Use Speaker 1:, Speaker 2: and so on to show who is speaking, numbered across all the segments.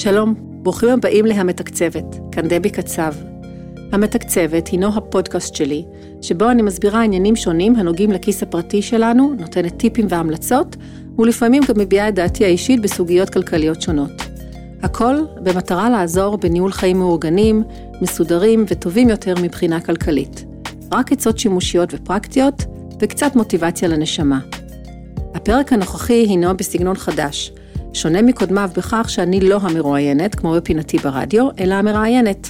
Speaker 1: שלום, ברוכים הבאים להמתקצבת, כאן דבי קצב. המתקצבת הינו הפודקאסט שלי, שבו אני מסבירה עניינים שונים הנוגעים לכיס הפרטי שלנו, נותנת טיפים והמלצות, ולפעמים גם מביעה את דעתי האישית בסוגיות כלכליות שונות. הכל במטרה לעזור בניהול חיים מאורגנים, מסודרים וטובים יותר מבחינה כלכלית. רק עצות שימושיות ופרקטיות, וקצת מוטיבציה לנשמה. הפרק הנוכחי הינו בסגנון חדש, שונה מקודמיו בכך שאני לא המרואיינת, כמו בפינתי ברדיו, אלא המראיינת.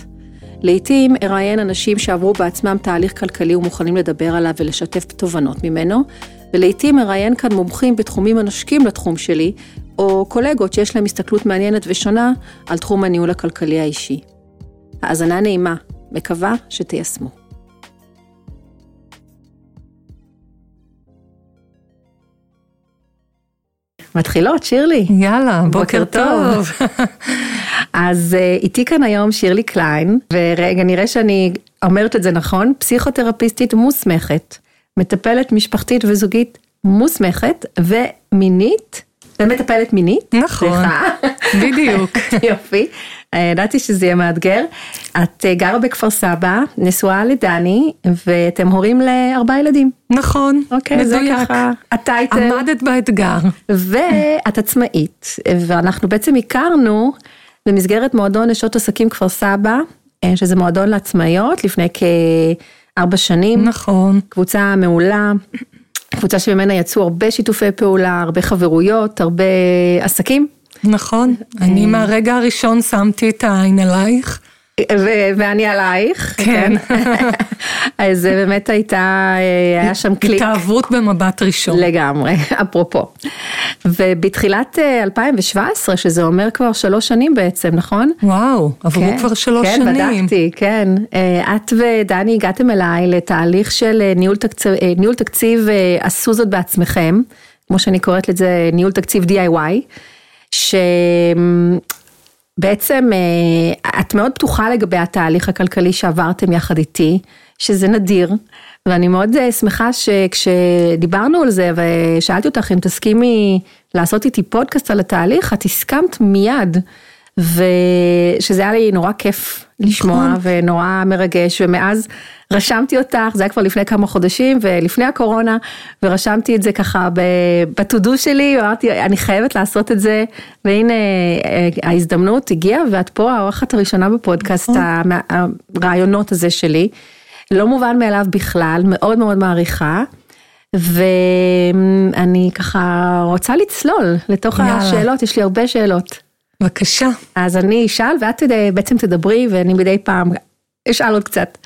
Speaker 1: לעתים אראיין אנשים שעברו בעצמם תהליך כלכלי ומוכנים לדבר עליו ולשתף תובנות ממנו, ולעתים אראיין כאן מומחים בתחומים הנושקים לתחום שלי, או קולגות שיש להם הסתכלות מעניינת ושונה על תחום הניהול הכלכלי האישי. האזנה נעימה, מקווה שתיישמו. מתחילות, שירלי.
Speaker 2: יאללה, בוקר, בוקר טוב.
Speaker 1: אז אה, איתי כאן היום שירלי קליין, ורגע, נראה שאני אומרת את זה נכון, פסיכותרפיסטית מוסמכת, מטפלת משפחתית וזוגית מוסמכת ומינית. ומטפלת מינית.
Speaker 2: נכון, בדיוק.
Speaker 1: יופי. אה, ידעתי שזה יהיה מאתגר. את אה, גרה בכפר סבא, נשואה לדני, ואתם הורים לארבעה ילדים.
Speaker 2: נכון,
Speaker 1: אוקיי, מדויק. זה ככה הטייטל.
Speaker 2: עמדת באתגר.
Speaker 1: ואת עצמאית, ואנחנו בעצם הכרנו במסגרת מועדון נשות עסקים כפר סבא, אה, שזה מועדון לעצמאיות, לפני כארבע שנים.
Speaker 2: נכון.
Speaker 1: קבוצה מעולה. קבוצה שממנה יצאו הרבה שיתופי פעולה, הרבה חברויות, הרבה עסקים.
Speaker 2: נכון, אני מהרגע הראשון שמתי את העין עלייך.
Speaker 1: ואני עלייך.
Speaker 2: כן.
Speaker 1: אז זה באמת הייתה, היה שם קליק.
Speaker 2: התאהבות במבט ראשון.
Speaker 1: לגמרי, אפרופו. ובתחילת 2017, אה, שזה אומר כבר שלוש שנים בעצם, נכון?
Speaker 2: וואו, עברו כן, כבר שלוש
Speaker 1: כן,
Speaker 2: שנים.
Speaker 1: כן, בדקתי, כן. אה, את ודני הגעתם אליי לתהליך של אה, ניהול תקציב, ניהול תקציב, עשו זאת בעצמכם, כמו שאני קוראת לזה, ניהול תקציב DIY. שבעצם אה, את מאוד פתוחה לגבי התהליך הכלכלי שעברתם יחד איתי, שזה נדיר, ואני מאוד אה, שמחה שכשדיברנו על זה ושאלתי אותך אם תסכימי לעשות איתי פודקאסט על התהליך, את הסכמת מיד. ושזה היה לי נורא כיף לשמוע נכון. ונורא מרגש ומאז רשמתי אותך, זה היה כבר לפני כמה חודשים ולפני הקורונה ורשמתי את זה ככה בטודו שלי, אמרתי אני חייבת לעשות את זה והנה אה, ההזדמנות הגיעה ואת פה האורחת הראשונה בפודקאסט נכון. הרעיונות הזה שלי, לא מובן מאליו בכלל, מאוד מאוד מעריכה. ואני ככה רוצה לצלול לתוך יאללה. השאלות, יש לי הרבה שאלות.
Speaker 2: בבקשה.
Speaker 1: אז אני אשאל ואת בעצם תדברי ואני מדי פעם אשאל עוד קצת.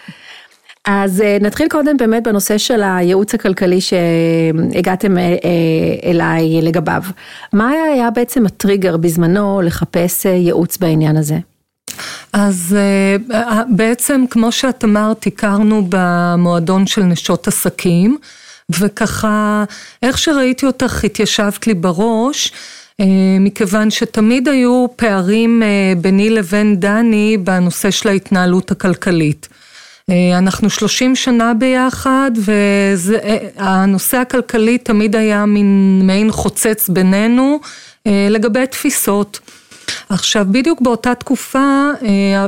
Speaker 1: אז אה, נתחיל קודם באמת בנושא של הייעוץ הכלכלי שהגעתם אה, אה, אליי לגביו. מה היה בעצם הטריגר בזמנו לחפש ייעוץ בעניין הזה?
Speaker 2: אז בעצם כמו שאת אמרת, הכרנו במועדון של נשות עסקים, וככה, איך שראיתי אותך התיישבת לי בראש. אה, מכיוון שתמיד היו פערים אה, ביני לבין דני בנושא של ההתנהלות הכלכלית. אה, אנחנו 30 שנה ביחד והנושא הכלכלי תמיד היה מין מעין חוצץ בינינו לגבי תפיסות. עכשיו בדיוק באותה תקופה,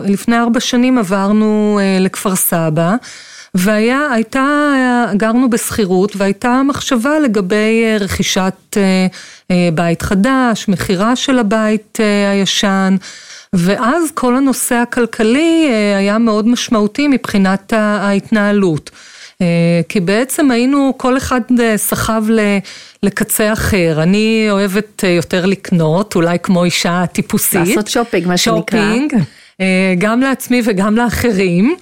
Speaker 2: לפני ארבע שנים עברנו לכפר סבא והיה, הייתה, גרנו בשכירות והייתה מחשבה לגבי רכישת בית חדש, מכירה של הבית הישן. ואז כל הנושא הכלכלי היה מאוד משמעותי מבחינת ההתנהלות. כי בעצם היינו, כל אחד סחב לקצה אחר. אני אוהבת יותר לקנות, אולי כמו אישה טיפוסית.
Speaker 1: לעשות שופינג, מה שנקרא.
Speaker 2: שופינג. אה, גם לעצמי וגם לאחרים.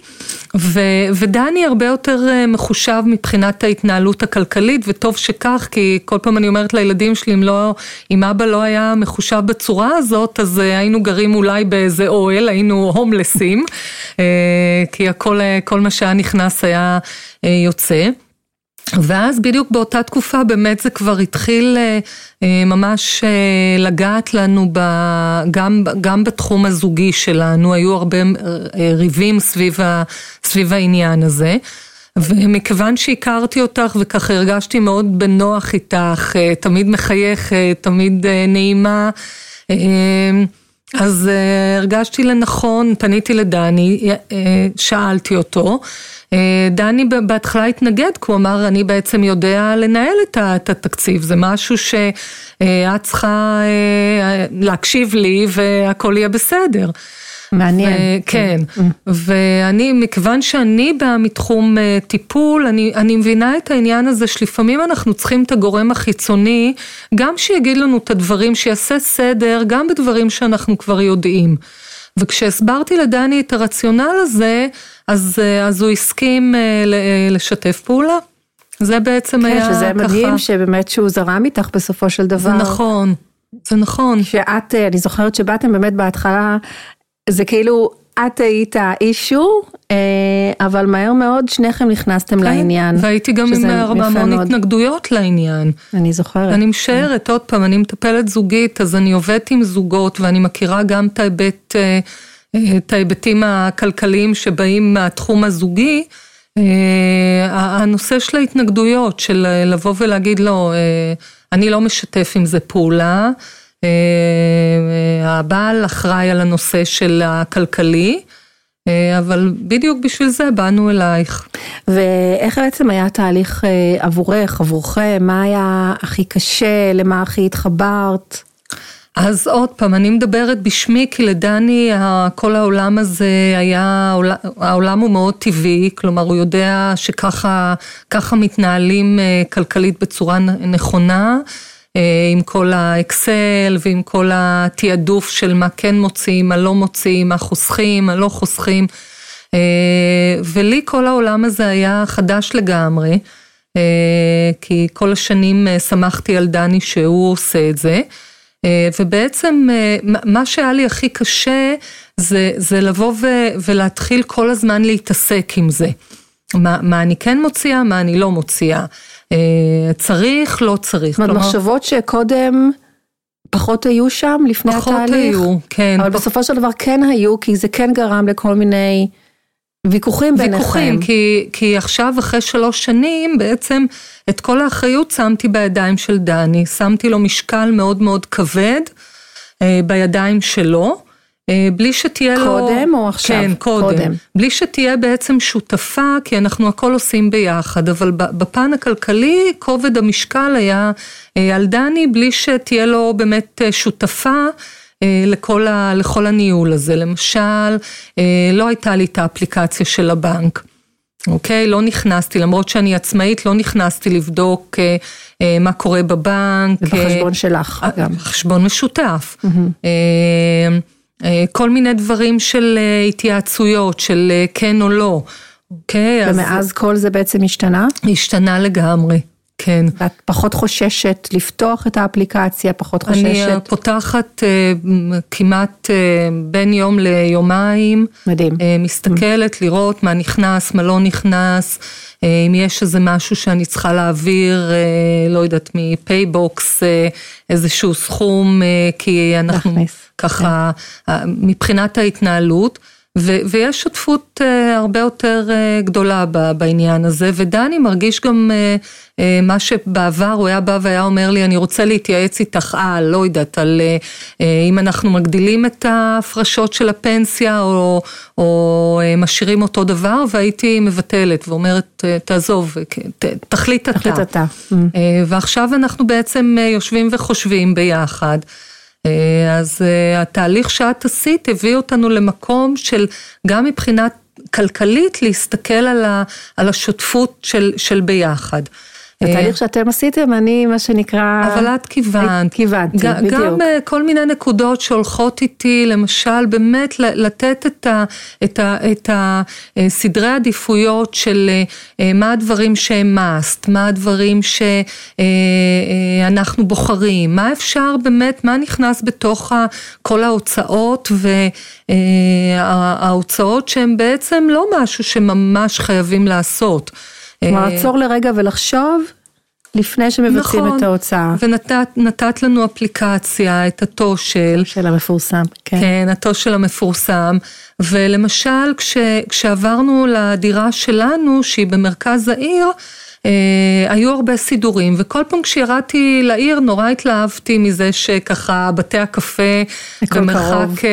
Speaker 2: ו, ודני הרבה יותר אה, מחושב מבחינת ההתנהלות הכלכלית, וטוב שכך, כי כל פעם אני אומרת לילדים שלי, אם לא, אם אבא לא היה מחושב בצורה הזאת, אז אה, היינו גרים אולי באיזה אוהל, היינו הומלסים, כי הכל, כל מה שהיה נכנס היה יוצא. ואז בדיוק באותה תקופה באמת זה כבר התחיל אה, אה, ממש אה, לגעת לנו גם, גם בתחום הזוגי שלנו, היו הרבה ריבים סביב, ה, סביב העניין הזה. ומכיוון שהכרתי אותך וככה הרגשתי מאוד בנוח איתך, תמיד מחייכת, תמיד נעימה, אז הרגשתי לנכון, פניתי לדני, שאלתי אותו. Uh, דני בהתחלה התנגד, כי הוא אמר, אני בעצם יודע לנהל את התקציב, זה משהו שאת צריכה uh, להקשיב לי והכל יהיה בסדר.
Speaker 1: מעניין.
Speaker 2: ו- כן, mm. ואני, מכיוון שאני באה מתחום אה, טיפול, אני, אני מבינה את העניין הזה שלפעמים אנחנו צריכים את הגורם החיצוני, גם שיגיד לנו את הדברים, שיעשה סדר, גם בדברים שאנחנו כבר יודעים. וכשהסברתי לדני את הרציונל הזה, אז, אה, אז הוא הסכים אה, לשתף פעולה. זה בעצם
Speaker 1: כן,
Speaker 2: היה
Speaker 1: ככה. כן, שזה מדהים שבאמת שהוא זרם איתך בסופו של דבר.
Speaker 2: זה נכון. זה נכון.
Speaker 1: שאת, אני זוכרת שבאתם באמת בהתחלה זה כאילו, את היית אישו, אה, אבל מהר מאוד שניכם נכנסתם כן, לעניין.
Speaker 2: והייתי גם עם המון התנגדויות לעניין.
Speaker 1: אני זוכרת.
Speaker 2: אני משערת, עוד פעם, אני מטפלת זוגית, אז אני עובדת עם זוגות, ואני מכירה גם את ההיבט, אה, אה, את ההיבטים הכלכליים שבאים מהתחום הזוגי. הנושא של ההתנגדויות, של לבוא ולהגיד לו, אני לא משתף עם זה פעולה. אה, הבעל אחראי על הנושא של הכלכלי, אה, אבל בדיוק בשביל זה באנו אלייך.
Speaker 1: ואיך בעצם היה התהליך אה, עבורך, עבורכם? מה היה הכי קשה? למה הכי התחברת?
Speaker 2: אז עוד פעם, אני מדברת בשמי, כי לדני כל העולם הזה היה, העולם הוא מאוד טבעי, כלומר הוא יודע שככה מתנהלים כלכלית בצורה נכונה. אה, עם כל האקסל ועם כל התעדוף של מה כן מוציאים, מה לא מוציאים, מה חוסכים, מה לא חוסכים. אה, ולי כל העולם הזה היה חדש לגמרי, אה, כי כל השנים שמחתי על דני שהוא עושה את זה. ובעצם מה שהיה לי הכי קשה זה, זה לבוא ולהתחיל כל הזמן להתעסק עם זה. מה, מה אני כן מוציאה, מה אני לא מוציאה. אה, צריך, לא צריך.
Speaker 1: זאת אומרת, מחשבות שקודם פחות היו שם לפני
Speaker 2: פחות
Speaker 1: התהליך?
Speaker 2: פחות היו, כן.
Speaker 1: אבל פח... בסופו של דבר כן היו, כי זה כן גרם לכל מיני ויכוחים ביניכם.
Speaker 2: ויכוחים, כי, כי עכשיו אחרי שלוש שנים בעצם את כל האחריות שמתי בידיים של דני, שמתי לו משקל מאוד מאוד כבד אה, בידיים שלו. אה, בלי שתהיה
Speaker 1: קודם
Speaker 2: לו...
Speaker 1: קודם או עכשיו?
Speaker 2: כן, קודם. קודם. בלי שתהיה בעצם שותפה, כי אנחנו הכל עושים ביחד, אבל בפן הכלכלי, כובד המשקל היה אה, על דני, בלי שתהיה לו באמת שותפה. לכל, ה, לכל הניהול הזה. למשל, לא הייתה לי את האפליקציה של הבנק. אוקיי? לא נכנסתי, למרות שאני עצמאית, לא נכנסתי לבדוק מה קורה בבנק.
Speaker 1: ובחשבון שלך גם.
Speaker 2: חשבון משותף. Mm-hmm. אה, כל מיני דברים של אה, התייעצויות, של אה, כן או לא.
Speaker 1: אוקיי, אז... ומאז כל זה בעצם השתנה?
Speaker 2: השתנה לגמרי. כן.
Speaker 1: ואת פחות חוששת לפתוח את האפליקציה, פחות חוששת?
Speaker 2: אני פותחת כמעט בין יום ליומיים.
Speaker 1: מדהים.
Speaker 2: מסתכלת לראות מה נכנס, מה לא נכנס, אם יש איזה משהו שאני צריכה להעביר, לא יודעת, מפייבוקס איזשהו סכום, כי אנחנו... להכניס. ככה, כן. מבחינת ההתנהלות. ו- ויש שותפות אה, הרבה יותר אה, גדולה בעניין הזה, ודני מרגיש גם אה, אה, מה שבעבר הוא היה בא והיה אומר לי, אני רוצה להתייעץ איתך על, לא יודעת, על אה, אה, אם אנחנו מגדילים את ההפרשות של הפנסיה או, או uh, משאירים אותו דבר, והייתי מבטלת ואומרת, תעזוב, ת, תחליט אתה.
Speaker 1: תחליט אתה.
Speaker 2: Uh, ועכשיו אנחנו בעצם uh, יושבים וחושבים ביחד. אה, אז אה, התהליך שאת עשית הביא אותנו למקום של גם מבחינת כלכלית להסתכל על השותפות של, של ביחד.
Speaker 1: התהליך שאתם עשיתם, אני מה שנקרא...
Speaker 2: אבל את כיוונת.
Speaker 1: כיוונתי, בדיוק.
Speaker 2: גם אה, כל מיני נקודות שהולכות איתי, למשל, באמת לתת את, ה, את, ה, את הסדרי אה, עדיפויות של אה, מה הדברים שהם must, מה הדברים שאנחנו בוחרים, מה אפשר באמת, מה נכנס בתוך כל ההוצאות וההוצאות שהן בעצם לא משהו שממש חייבים לעשות.
Speaker 1: כלומר, לעצור לרגע ולחשוב לפני שמבצעים נכון, את ההוצאה.
Speaker 2: ונתת לנו אפליקציה, את התושל.
Speaker 1: של המפורסם, כן.
Speaker 2: כן, התושל המפורסם. ולמשל, כש, כשעברנו לדירה שלנו, שהיא במרכז העיר, היו הרבה סידורים, וכל פעם כשירדתי לעיר נורא התלהבתי מזה שככה בתי הקפה במרחק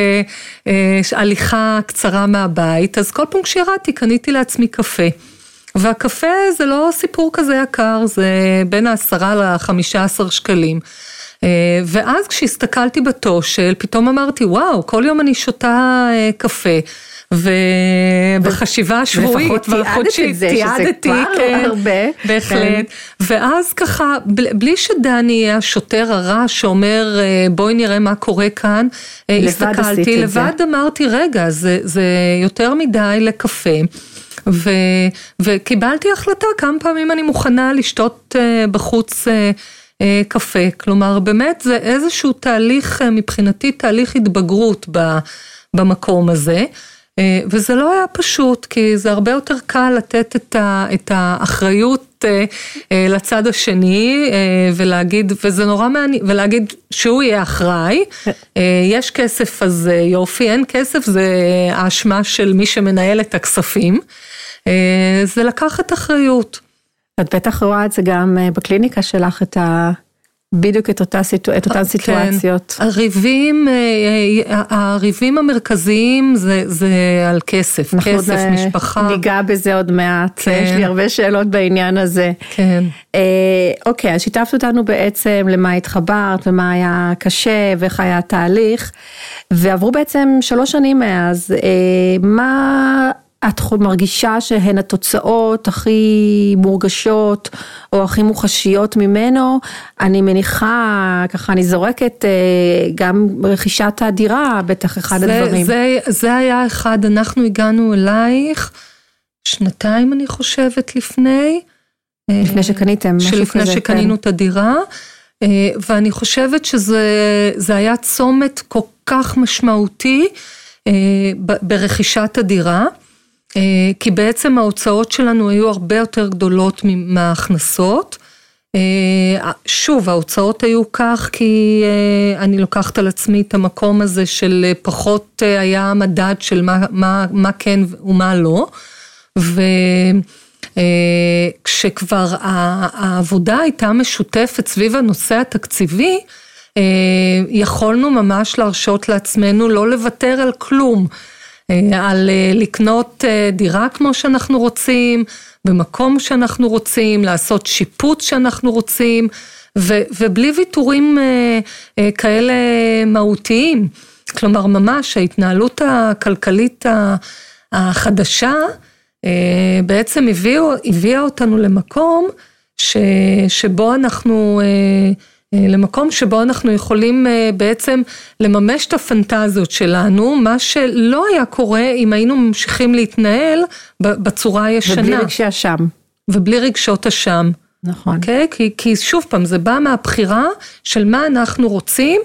Speaker 2: הליכה קצרה מהבית, אז כל פעם כשירדתי קניתי לעצמי קפה. והקפה זה לא סיפור כזה יקר, זה בין העשרה לחמישה עשר שקלים. ואז כשהסתכלתי בתושל, פתאום אמרתי, וואו, כל יום אני שותה קפה. ובחשיבה השבועית
Speaker 1: והחודשית תיעדתי, כן, הרבה,
Speaker 2: בהחלט, ואז ככה, בלי שדני יהיה השוטר הרע שאומר בואי נראה מה קורה כאן, הסתכלתי, לבד אמרתי רגע, זה יותר מדי לקפה. ו, וקיבלתי החלטה כמה פעמים אני מוכנה לשתות בחוץ קפה, כלומר באמת זה איזשהו תהליך מבחינתי תהליך התבגרות במקום הזה. וזה לא היה פשוט, כי זה הרבה יותר קל לתת את, ה, את האחריות לצד השני ולהגיד, וזה נורא מעניין, ולהגיד שהוא יהיה אחראי, יש כסף אז יופי, אין כסף זה האשמה של מי שמנהל את הכספים, זה לקחת אחריות.
Speaker 1: את בטח רואה את זה גם בקליניקה שלך, את ה... בדיוק את, אותה, את אותן סיטואציות.
Speaker 2: כן, הריבים, הריבים המרכזיים זה, זה על כסף, כסף, זה, משפחה.
Speaker 1: ניגע בזה עוד מעט, כן. יש לי הרבה שאלות בעניין הזה.
Speaker 2: כן.
Speaker 1: אה, אוקיי, אז שיתפת אותנו בעצם למה התחברת ומה היה קשה ואיך היה התהליך, ועברו בעצם שלוש שנים מאז, אה, מה... את מרגישה שהן התוצאות הכי מורגשות או הכי מוחשיות ממנו, אני מניחה, ככה אני זורקת, גם רכישת הדירה, בטח אחד
Speaker 2: זה,
Speaker 1: הדברים.
Speaker 2: זה, זה היה אחד, אנחנו הגענו אלייך שנתיים אני חושבת לפני.
Speaker 1: לפני שקניתם, משהו כזה.
Speaker 2: שלפני שקנינו כן. את הדירה, ואני חושבת שזה היה צומת כל כך משמעותי ברכישת הדירה. כי בעצם ההוצאות שלנו היו הרבה יותר גדולות מההכנסות. שוב, ההוצאות היו כך כי אני לוקחת על עצמי את המקום הזה של פחות היה מדד של מה, מה, מה כן ומה לא. וכשכבר העבודה הייתה משותפת סביב הנושא התקציבי, יכולנו ממש להרשות לעצמנו לא לוותר על כלום. על לקנות דירה כמו שאנחנו רוצים, במקום שאנחנו רוצים, לעשות שיפוץ שאנחנו רוצים, ו, ובלי ויתורים כאלה מהותיים. כלומר, ממש ההתנהלות הכלכלית החדשה בעצם הביאו, הביאה אותנו למקום ש, שבו אנחנו למקום שבו אנחנו יכולים בעצם לממש את הפנטזיות שלנו, מה שלא היה קורה אם היינו ממשיכים להתנהל בצורה הישנה.
Speaker 1: ובלי רגשי אשם.
Speaker 2: ובלי רגשות אשם.
Speaker 1: נכון.
Speaker 2: אוקיי? Okay? כי, כי שוב פעם, זה בא מהבחירה של מה אנחנו רוצים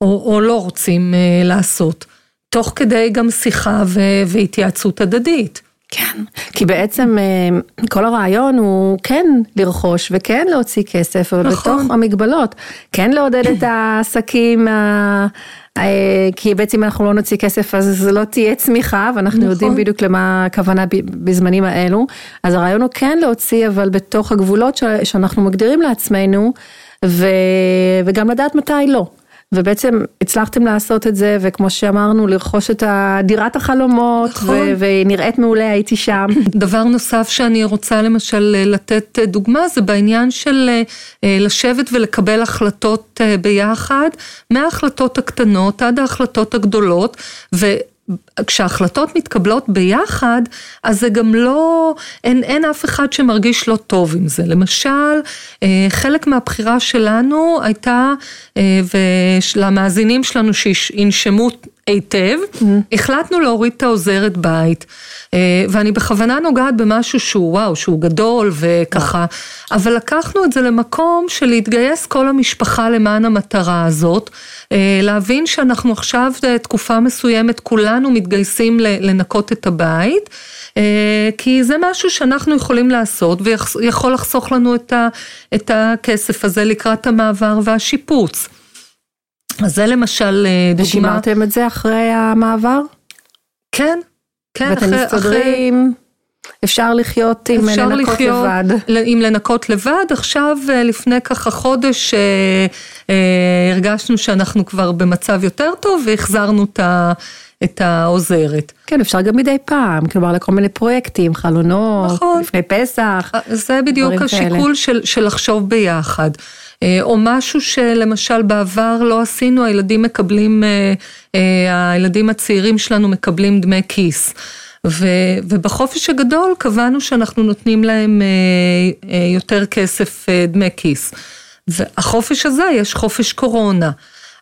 Speaker 2: או, או לא רוצים uh, לעשות. תוך כדי גם שיחה והתייעצות הדדית.
Speaker 1: כן, כי בעצם כל הרעיון הוא כן לרכוש וכן להוציא כסף, אבל נכון. בתוך המגבלות, כן לעודד את העסקים, כי בעצם אם אנחנו לא נוציא כסף אז לא תהיה צמיחה, ואנחנו נכון. יודעים בדיוק למה הכוונה בזמנים האלו, אז הרעיון הוא כן להוציא, אבל בתוך הגבולות שאנחנו מגדירים לעצמנו, וגם לדעת מתי לא. ובעצם הצלחתם לעשות את זה, וכמו שאמרנו, לרכוש את דירת החלומות, נכון. ונראית מעולה, הייתי שם.
Speaker 2: דבר נוסף שאני רוצה למשל לתת דוגמה, זה בעניין של לשבת ולקבל החלטות ביחד, מההחלטות הקטנות עד ההחלטות הגדולות, ו... כשההחלטות מתקבלות ביחד, אז זה גם לא, אין, אין אף אחד שמרגיש לא טוב עם זה. למשל, חלק מהבחירה שלנו הייתה, ולמאזינים שלנו שינשמו היטב, mm-hmm. החלטנו להוריד את העוזרת בית, ואני בכוונה נוגעת במשהו שהוא וואו, שהוא גדול וככה, אבל לקחנו את זה למקום של להתגייס כל המשפחה למען המטרה הזאת, להבין שאנחנו עכשיו תקופה מסוימת כולנו מתגייסים לנקות את הבית, כי זה משהו שאנחנו יכולים לעשות ויכול לחסוך לנו את הכסף הזה לקראת המעבר והשיפוץ. אז זה למשל דוגמה.
Speaker 1: ושימרתם את זה אחרי המעבר?
Speaker 2: כן, כן.
Speaker 1: ואתם מסתדרים? אפשר לחיות עם
Speaker 2: אפשר
Speaker 1: לנקות
Speaker 2: לחיות
Speaker 1: לבד.
Speaker 2: עם לנקות לבד. עכשיו, אה, לפני ככה חודש, אה, אה, הרגשנו שאנחנו כבר במצב יותר טוב והחזרנו את ה... את העוזרת.
Speaker 1: כן, אפשר גם מדי פעם, כלומר לכל מיני פרויקטים, חלונות,
Speaker 2: נכון.
Speaker 1: לפני פסח.
Speaker 2: אה, זה בדיוק השיקול של, של לחשוב ביחד. אה, או משהו שלמשל בעבר לא עשינו, הילדים מקבלים, אה, אה, הילדים הצעירים שלנו מקבלים דמי כיס. ו, ובחופש הגדול קבענו שאנחנו נותנים להם יותר כסף דמי כיס. והחופש הזה יש חופש קורונה.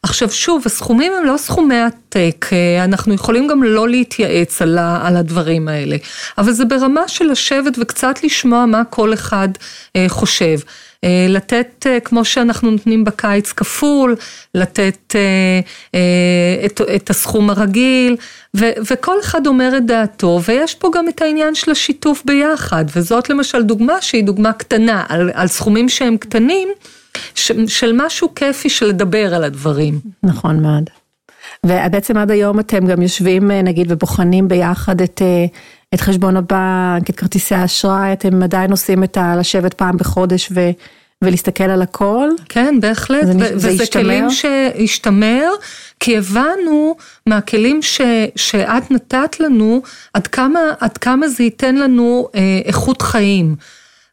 Speaker 2: עכשיו שוב, הסכומים הם לא סכומי עתק, אנחנו יכולים גם לא להתייעץ על, ה, על הדברים האלה, אבל זה ברמה של לשבת וקצת לשמוע מה כל אחד חושב. לתת, כמו שאנחנו נותנים בקיץ כפול, לתת את, את הסכום הרגיל, ו, וכל אחד אומר את דעתו, ויש פה גם את העניין של השיתוף ביחד, וזאת למשל דוגמה שהיא דוגמה קטנה, על, על סכומים שהם קטנים, ש, של משהו כיפי של לדבר על הדברים.
Speaker 1: נכון מאוד. ובעצם עד היום אתם גם יושבים נגיד ובוחנים ביחד את, את חשבון הבנק, את כרטיסי האשראי, אתם עדיין עושים את הלשבת פעם בחודש ו... ולהסתכל על הכל.
Speaker 2: כן, בהחלט, זה, וזה השתמר? כלים שהשתמר, כי הבנו מהכלים ש, שאת נתת לנו, עד כמה, עד כמה זה ייתן לנו אה, איכות חיים.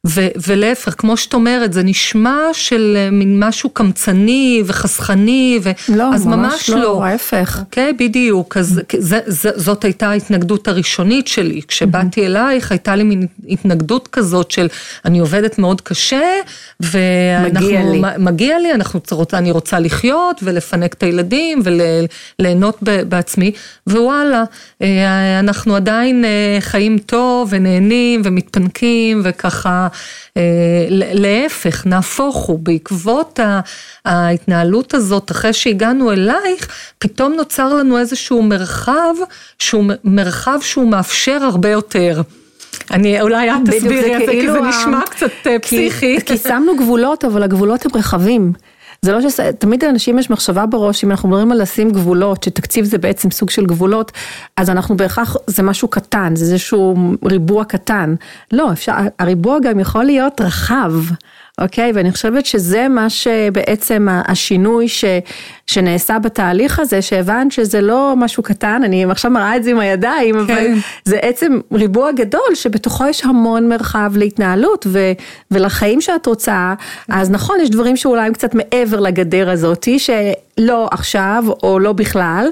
Speaker 2: ו- ולהפך, כמו שאת אומרת, זה נשמע של אה, מין משהו קמצני וחסכני, ו-
Speaker 1: לא,
Speaker 2: אז ממש, ממש לא,
Speaker 1: לא, ההפך.
Speaker 2: אוקיי, בדיוק, אז זה, זה, זאת הייתה ההתנגדות הראשונית שלי, כשבאתי אלייך הייתה לי מין התנגדות כזאת של אני עובדת מאוד קשה, ואנחנו,
Speaker 1: מגיע לי,
Speaker 2: מגיע לי אנחנו, אני רוצה לחיות ולפנק את הילדים וליהנות בעצמי, ווואלה, אה, אנחנו עדיין אה, חיים טוב ונהנים ומתפנקים וככה. אה, להפך, נהפוך הוא, בעקבות ההתנהלות הזאת, אחרי שהגענו אלייך, פתאום נוצר לנו איזשהו מרחב, שהוא מרחב שהוא מאפשר הרבה יותר. אני, אולי את תסבירי את זה, כי זה נשמע קצת אה, פסיכי.
Speaker 1: כי שמנו גבולות, אבל הגבולות הם רחבים. זה לא ש... תמיד לאנשים יש מחשבה בראש, אם אנחנו מדברים על לשים גבולות, שתקציב זה בעצם סוג של גבולות, אז אנחנו בהכרח, זה משהו קטן, זה איזשהו ריבוע קטן. לא, אפשר, הריבוע גם יכול להיות רחב. אוקיי? ואני חושבת שזה מה שבעצם השינוי ש, שנעשה בתהליך הזה, שהבנת שזה לא משהו קטן, אני עכשיו מראה את זה עם הידיים, כן. אבל זה עצם ריבוע גדול שבתוכו יש המון מרחב להתנהלות ו, ולחיים שאת רוצה, אז נכון, יש דברים שאולי הם קצת מעבר לגדר הזאתי, שלא עכשיו או לא בכלל,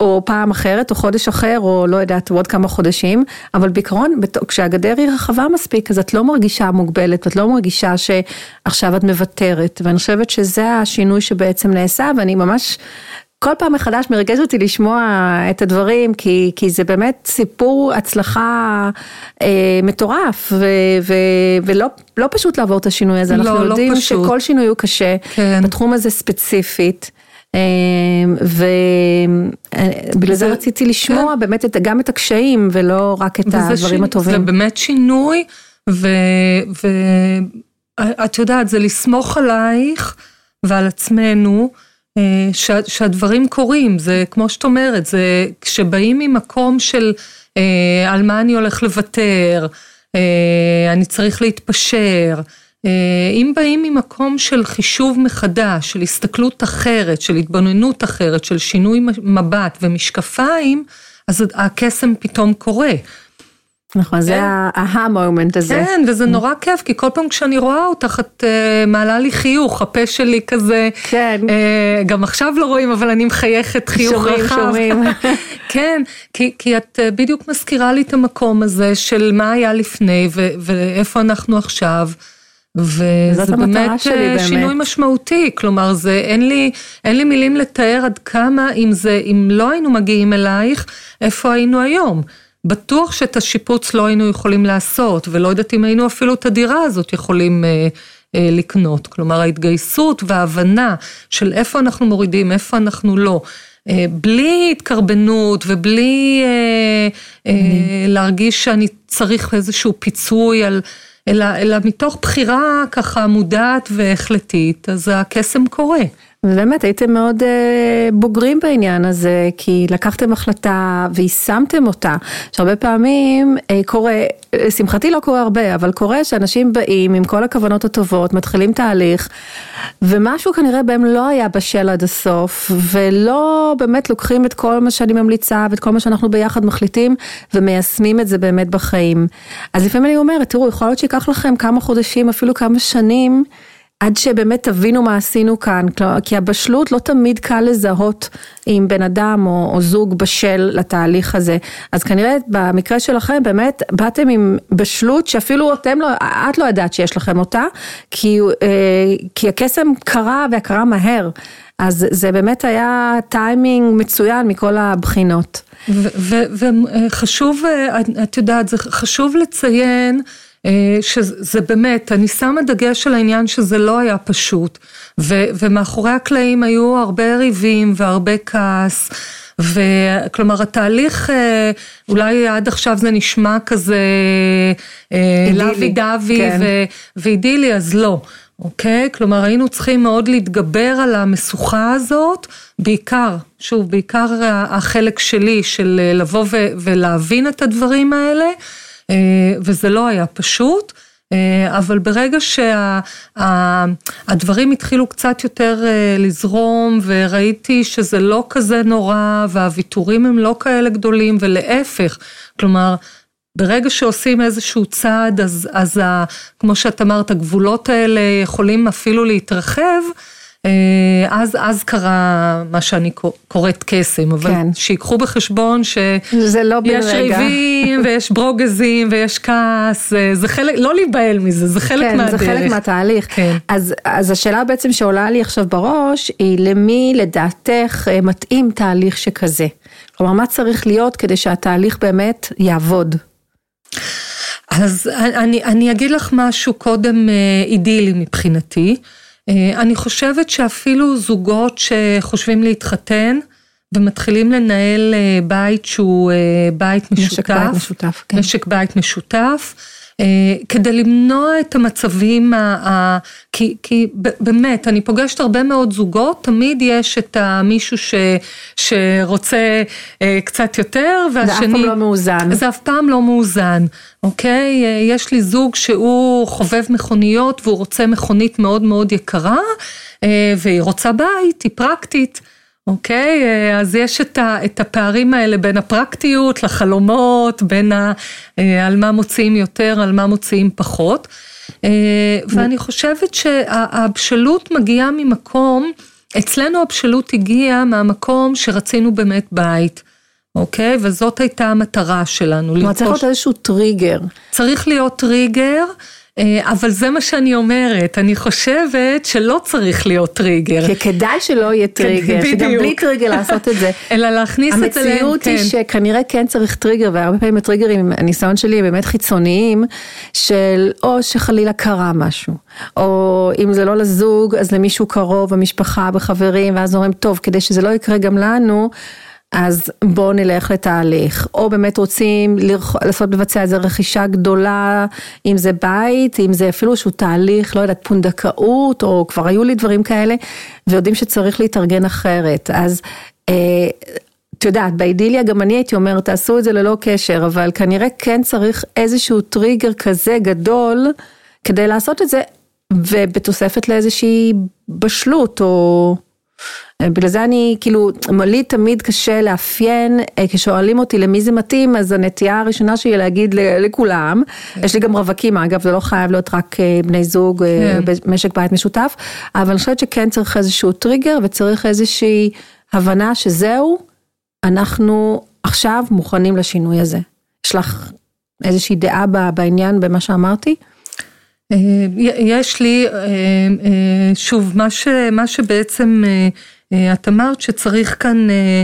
Speaker 1: או פעם אחרת, או חודש אחר, או לא יודעת, עוד כמה חודשים, אבל בעיקרון, כשהגדר היא רחבה מספיק, אז את לא מרגישה מוגבלת, ואת לא מרגישה שעכשיו את מוותרת, ואני חושבת שזה השינוי שבעצם נעשה, ואני ממש... כל פעם מחדש מרגש אותי לשמוע את הדברים, כי, כי זה באמת סיפור הצלחה אה, מטורף, ו, ו, ולא לא פשוט לעבור את השינוי הזה,
Speaker 2: לא,
Speaker 1: אנחנו
Speaker 2: לא
Speaker 1: יודעים
Speaker 2: פשוט.
Speaker 1: שכל שינוי הוא קשה,
Speaker 2: כן.
Speaker 1: בתחום הזה ספציפית. ובגלל זה רציתי לשמוע כן. באמת את, גם את הקשיים ולא רק את הדברים
Speaker 2: שינו,
Speaker 1: הטובים.
Speaker 2: זה באמת שינוי, ואת יודעת, זה לסמוך עלייך ועל עצמנו. ש, שהדברים קורים, זה כמו שאת אומרת, זה כשבאים ממקום של אה, על מה אני הולך לוותר, אה, אני צריך להתפשר, אם באים ממקום של חישוב מחדש, של הסתכלות אחרת, של התבוננות אחרת, של שינוי מבט ומשקפיים, אז הקסם פתאום קורה.
Speaker 1: נכון, זה ההה-מומנט הזה.
Speaker 2: כן, וזה נורא כיף, כי כל פעם כשאני רואה אותך, את מעלה לי חיוך, הפה שלי כזה,
Speaker 1: כן.
Speaker 2: גם עכשיו לא רואים, אבל אני מחייכת חיוך רחב.
Speaker 1: שומעים, שומעים.
Speaker 2: כן, כי, כי את בדיוק מזכירה לי את המקום הזה של מה היה לפני ואיפה אנחנו עכשיו. וזה באמת שינוי באמת. משמעותי, כלומר זה אין לי, אין לי מילים לתאר עד כמה אם זה, אם לא היינו מגיעים אלייך, איפה היינו היום. בטוח שאת השיפוץ לא היינו יכולים לעשות, ולא יודעת אם היינו אפילו את הדירה הזאת יכולים אה, אה, לקנות. כלומר ההתגייסות וההבנה של איפה אנחנו מורידים, איפה אנחנו לא. אה, בלי התקרבנות ובלי אה, אה, להרגיש שאני צריך איזשהו פיצוי על... אלא, אלא מתוך בחירה ככה מודעת והחלטית, אז הקסם קורה.
Speaker 1: ובאמת הייתם מאוד אה, בוגרים בעניין הזה, כי לקחתם החלטה ויישמתם אותה, שהרבה פעמים אה, קורה, לשמחתי לא קורה הרבה, אבל קורה שאנשים באים עם כל הכוונות הטובות, מתחילים תהליך, ומשהו כנראה בהם לא היה בשל עד הסוף, ולא באמת לוקחים את כל מה שאני ממליצה ואת כל מה שאנחנו ביחד מחליטים, ומיישמים את זה באמת בחיים. אז לפעמים אני אומרת, תראו, יכול להיות שייקח לכם כמה חודשים, אפילו כמה שנים, עד שבאמת תבינו מה עשינו כאן, כי הבשלות לא תמיד קל לזהות עם בן אדם או, או זוג בשל לתהליך הזה. אז כנראה במקרה שלכם באמת באתם עם בשלות שאפילו אתם לא, את לא ידעת שיש לכם אותה, כי, אה, כי הקסם קרה והקרה מהר. אז זה באמת היה טיימינג מצוין מכל הבחינות.
Speaker 2: וחשוב, אה, את יודעת, זה חשוב לציין שזה באמת, אני שמה דגש על העניין שזה לא היה פשוט, ו, ומאחורי הקלעים היו הרבה ריבים והרבה כעס, וכלומר התהליך, אה, אולי עד עכשיו זה נשמע כזה לוי דווי כן. ואידילי, אז לא. אוקיי? כלומר היינו צריכים מאוד להתגבר על המשוכה הזאת, בעיקר, שוב, בעיקר החלק שלי של לבוא ולהבין את הדברים האלה. אה, וזה לא היה פשוט. אה, אבל ברגע שהדברים התחילו קצת יותר אה, לזרום וראיתי שזה לא כזה נורא והוויתורים הם לא כאלה גדולים ולהפך, כלומר ברגע שעושים איזשהו צעד אז, אז ה, כמו שאת אמרת הגבולות האלה יכולים אפילו להתרחב אז, אז קרה מה שאני קוראת קסם, אבל כן. שיקחו בחשבון שיש לא ריבים ויש ברוגזים ויש כעס, זה חלק, לא להיבהל מזה, זה חלק
Speaker 1: כן,
Speaker 2: מהדרך.
Speaker 1: זה חלק מהתהליך. כן. אז, אז השאלה בעצם שעולה לי עכשיו בראש, היא למי לדעתך אה, מתאים תהליך שכזה? כלומר, מה צריך להיות כדי שהתהליך באמת יעבוד?
Speaker 2: אז אני, אני אגיד לך משהו קודם אה, אידילי מבחינתי. אה, אני חושבת שאפילו זוגות שחושבים להתחתן ומתחילים לנהל אה, בית שהוא אה, בית משותף, משק
Speaker 1: בית משותף, כן.
Speaker 2: משק בית משותף, כדי למנוע את המצבים, ה, ה, כי, כי באמת, אני פוגשת הרבה מאוד זוגות, תמיד יש את המישהו ש, שרוצה קצת יותר,
Speaker 1: והשני... זה אף פעם לא מאוזן.
Speaker 2: זה אף פעם לא מאוזן. אוקיי? יש לי זוג שהוא חובב מכוניות והוא רוצה מכונית מאוד מאוד יקרה, אה, והיא רוצה בית, היא פרקטית. אוקיי? אה, אז יש את, ה, את הפערים האלה בין הפרקטיות לחלומות, בין ה, אה, על מה מוציאים יותר, על מה מוציאים פחות. ואני חושבת שהבשלות מגיעה ממקום, אצלנו הבשלות הגיעה מהמקום שרצינו באמת בית. אוקיי? וזאת הייתה המטרה שלנו.
Speaker 1: כלומר צריך להיות איזשהו טריגר.
Speaker 2: צריך להיות טריגר. אה, אבל זה מה שאני אומרת, אני חושבת שלא צריך להיות טריגר.
Speaker 1: כי כדאי שלא יהיה כן, טריגר, שגם בלי טריגר לעשות את זה.
Speaker 2: אלא להכניס את
Speaker 1: זה. המציאות היא כן. שכנראה כן צריך טריגר, והרבה פעמים הטריגרים, הניסיון שלי הם באמת חיצוניים, של או שחלילה קרה משהו, או אם זה לא לזוג, אז למישהו קרוב, במשפחה, בחברים, ואז אומרים, טוב, כדי שזה לא יקרה גם לנו, אז בואו נלך לתהליך, או באמת רוצים לעשות לבצע איזה רכישה גדולה, אם זה בית, אם זה אפילו איזשהו תהליך, לא יודעת, פונדקאות, או כבר היו לי דברים כאלה, ויודעים שצריך להתארגן אחרת. אז אה, את יודעת, באידיליה גם אני הייתי אומרת, תעשו את זה ללא קשר, אבל כנראה כן צריך איזשהו טריגר כזה גדול כדי לעשות את זה, ובתוספת לאיזושהי בשלות, או... בגלל זה אני, כאילו, לי תמיד קשה לאפיין, אה, כששואלים אותי למי זה מתאים, אז הנטייה הראשונה שלי להגיד לכולם, כן. יש לי גם רווקים אגב, זה לא חייב להיות רק אה, בני זוג אה, כן. במשק בית משותף, אבל אני חושבת שכן צריך איזשהו טריגר וצריך איזושהי הבנה שזהו, אנחנו עכשיו מוכנים לשינוי הזה. יש לך איזושהי דעה בעניין, במה שאמרתי?
Speaker 2: יש לי, שוב, מה, ש, מה שבעצם את אמרת שצריך כאן אה,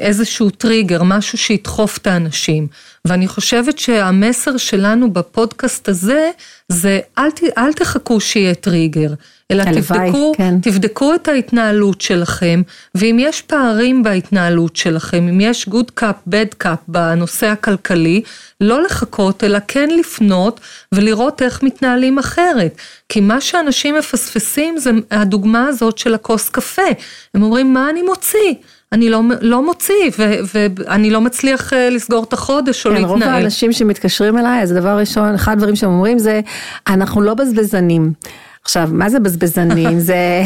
Speaker 2: איזשהו טריגר, משהו שידחוף את האנשים. ואני חושבת שהמסר שלנו בפודקאסט הזה, זה אל, ת, אל תחכו שיהיה טריגר, אלא הלוואי, תבדקו, כן. תבדקו את ההתנהלות שלכם, ואם יש פערים בהתנהלות שלכם, אם יש good cup, bad cup בנושא הכלכלי, לא לחכות, אלא כן לפנות ולראות איך מתנהלים אחרת. כי מה שאנשים מפספסים זה הדוגמה הזאת של הכוס קפה. הם אומרים, מה אני מוציא? אני לא, לא מוציא, ו, ואני לא מצליח אה, לסגור את החודש או
Speaker 1: כן,
Speaker 2: להתנהל.
Speaker 1: רוב האנשים שמתקשרים אליי, אז דבר ראשון, אחד הדברים שהם אומרים זה, אנחנו לא בזבזנים. עכשיו, מה זה בזבזנים? זה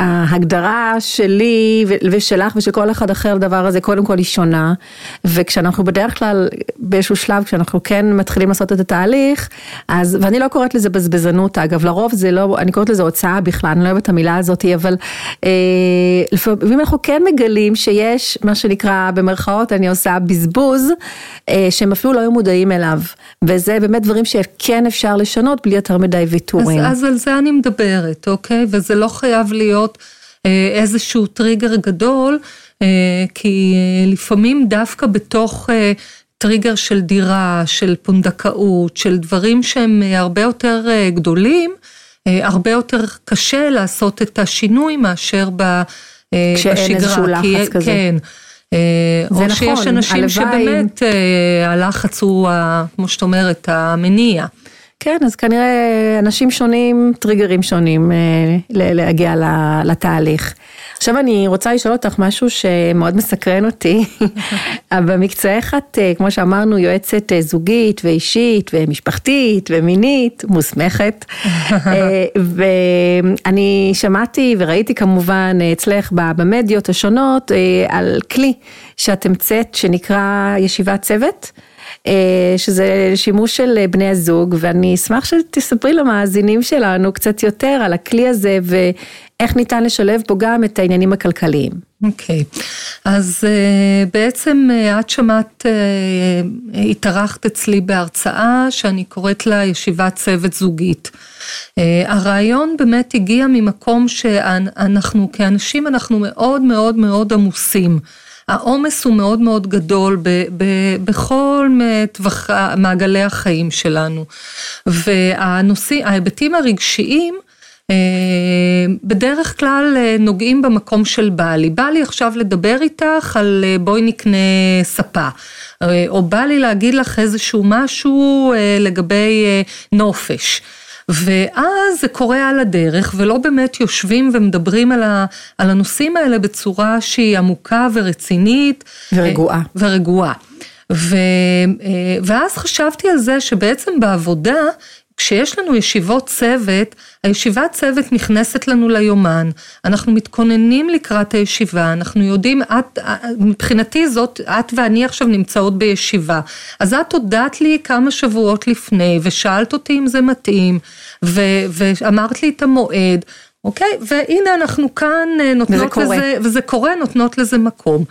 Speaker 1: ההגדרה שלי ושלך ושל כל אחד אחר לדבר הזה, קודם כל היא שונה, וכשאנחנו בדרך כלל באיזשהו שלב, כשאנחנו כן מתחילים לעשות את התהליך, אז, ואני לא קוראת לזה בזבזנות אגב, לרוב זה לא, אני קוראת לזה הוצאה בכלל, אני לא אוהבת את המילה הזאת, אבל אה, לפעמים אנחנו כן מגלים שיש מה שנקרא במרכאות, אני עושה בזבוז, אה, שהם אפילו לא היו מודעים אליו, וזה באמת דברים שכן אפשר לשנות בלי יותר מדי ויתורים.
Speaker 2: אז, אז על זה אני מדברת, אוקיי? וזה לא חייב להיות אה, איזשהו טריגר גדול, אה, כי אה, לפעמים דווקא בתוך אה, טריגר של דירה, של פונדקאות, של דברים שהם אה, הרבה יותר אה, גדולים, אה, הרבה יותר קשה לעשות את השינוי מאשר ב, אה,
Speaker 1: כשאין
Speaker 2: בשגרה.
Speaker 1: איזשהו לחץ
Speaker 2: כי,
Speaker 1: כזה.
Speaker 2: כן. אה, או
Speaker 1: נכון,
Speaker 2: שיש אנשים
Speaker 1: הלוואי.
Speaker 2: שבאמת אה, הלחץ הוא, כמו שאת אומרת, המניע.
Speaker 1: כן, אז כנראה אנשים שונים, טריגרים שונים אה, להגיע לתהליך. עכשיו אני רוצה לשאול אותך משהו שמאוד מסקרן אותי. במקצועך את, אה, כמו שאמרנו, יועצת אה, זוגית ואישית ומשפחתית ומינית, מוסמכת. אה, ואני שמעתי וראיתי כמובן אצלך במדיות השונות על כלי שאת המצאת שנקרא ישיבת צוות. אה, שזה שימוש של אה, בני הזוג, ואני אשמח שתספרי למאזינים שלנו קצת יותר על הכלי הזה ואיך ניתן לשלב בו גם את העניינים הכלכליים.
Speaker 2: אוקיי, okay. אז uh, בעצם את שמעת, התארחת אצלי בהרצאה שאני קוראת לה ישיבת צוות זוגית. הרעיון באמת הגיע ממקום שאנחנו כאנשים אנחנו מאוד מאוד מאוד עמוסים. העומס הוא מאוד מאוד גדול ב, ב, בכל טווח מעגלי החיים שלנו. והנושאים, ההיבטים הרגשיים בדרך כלל נוגעים במקום של בא לי. בא לי עכשיו לדבר איתך על בואי נקנה ספה. או בא לי להגיד לך איזשהו משהו לגבי נופש. ואז זה קורה על הדרך ולא באמת יושבים ומדברים על, ה, על הנושאים האלה בצורה שהיא עמוקה ורצינית.
Speaker 1: ורגועה.
Speaker 2: ורגועה. ו, ואז חשבתי על זה שבעצם בעבודה כשיש לנו ישיבות צוות, הישיבת צוות נכנסת לנו ליומן, אנחנו מתכוננים לקראת הישיבה, אנחנו יודעים, את, מבחינתי זאת, את ואני עכשיו נמצאות בישיבה, אז את הודעת לי כמה שבועות לפני ושאלת אותי אם זה מתאים, ו, ואמרת לי את המועד, אוקיי? והנה אנחנו כאן נותנות
Speaker 1: וזה קורה.
Speaker 2: לזה, וזה קורה, נותנות לזה מקום.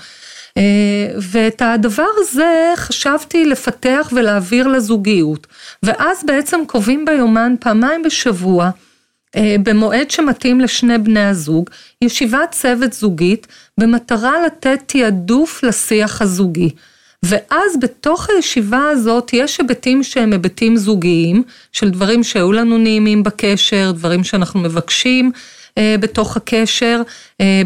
Speaker 2: ואת הדבר הזה חשבתי לפתח ולהעביר לזוגיות, ואז בעצם קובעים ביומן פעמיים בשבוע, במועד שמתאים לשני בני הזוג, ישיבת צוות זוגית, במטרה לתת תעדוף לשיח הזוגי. ואז בתוך הישיבה הזאת יש היבטים שהם היבטים זוגיים, של דברים שהיו לנו נעימים בקשר, דברים שאנחנו מבקשים בתוך הקשר,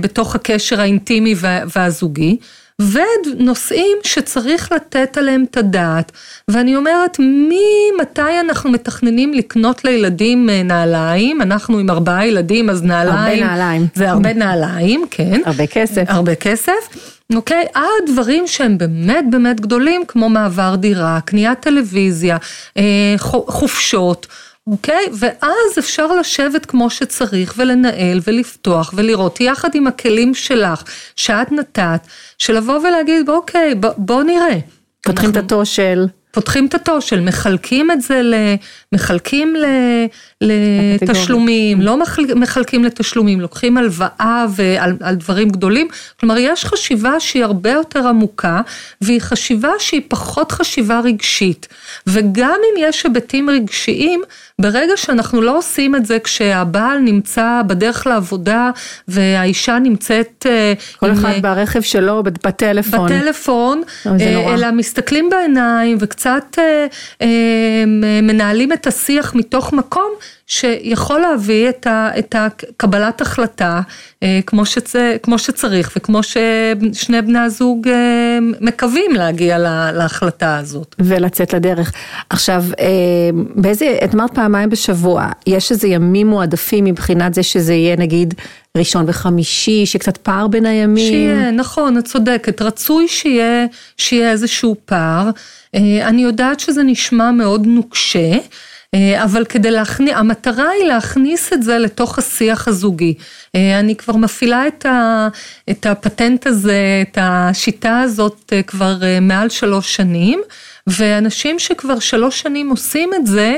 Speaker 2: בתוך הקשר האינטימי והזוגי. ונושאים שצריך לתת עליהם את הדעת. ואני אומרת, ממתי אנחנו מתכננים לקנות לילדים נעליים? אנחנו עם ארבעה ילדים, אז נעליים.
Speaker 1: הרבה נעליים.
Speaker 2: זה הרבה נעליים, כן.
Speaker 1: הרבה כסף.
Speaker 2: הרבה כסף. אוקיי, עד דברים שהם באמת באמת גדולים, כמו מעבר דירה, קניית טלוויזיה, חופשות. אוקיי? ואז אפשר לשבת כמו שצריך ולנהל ולפתוח ולראות יחד עם הכלים שלך שאת נתת, של לבוא ולהגיד אוקיי בוא, בוא נראה.
Speaker 1: פותחים את התושל.
Speaker 2: פותחים את התושל, מחלקים את זה, ל, מחלקים ל, לתשלומים, לא מחלקים לתשלומים, לוקחים הלוואה ועל על דברים גדולים, כלומר יש חשיבה שהיא הרבה יותר עמוקה, והיא חשיבה שהיא פחות חשיבה רגשית, וגם אם יש היבטים רגשיים, ברגע שאנחנו לא עושים את זה כשהבעל נמצא בדרך לעבודה והאישה נמצאת...
Speaker 1: אה, כל עם, אחד ברכב שלו, בטלפון.
Speaker 2: בטלפון, אה, אלא מסתכלים בעיניים וקצת אה, מנהלים את השיח מתוך מקום שיכול להביא את, ה, את הקבלת החלטה אה, כמו, שצ, כמו שצריך וכמו ששני בני הזוג אה, מקווים להגיע לה, להחלטה הזאת.
Speaker 1: ולצאת לדרך. עכשיו, אה, באיזה, את אמרת פעמיים בשבוע, יש איזה ימים מועדפים מבחינת זה שזה יהיה נגיד ראשון וחמישי, שקצת פער בין הימים?
Speaker 2: שיהיה, נכון, את צודקת, רצוי שיהיה, שיהיה איזשהו פער. אני יודעת שזה נשמע מאוד נוקשה. אה, אבל כדי להכניס, המטרה היא להכניס את זה לתוך השיח הזוגי. אה, אני כבר מפעילה את, ה, את הפטנט הזה, את השיטה הזאת אה, כבר מעל שלוש שנים, ואנשים שכבר שלוש שנים עושים את זה,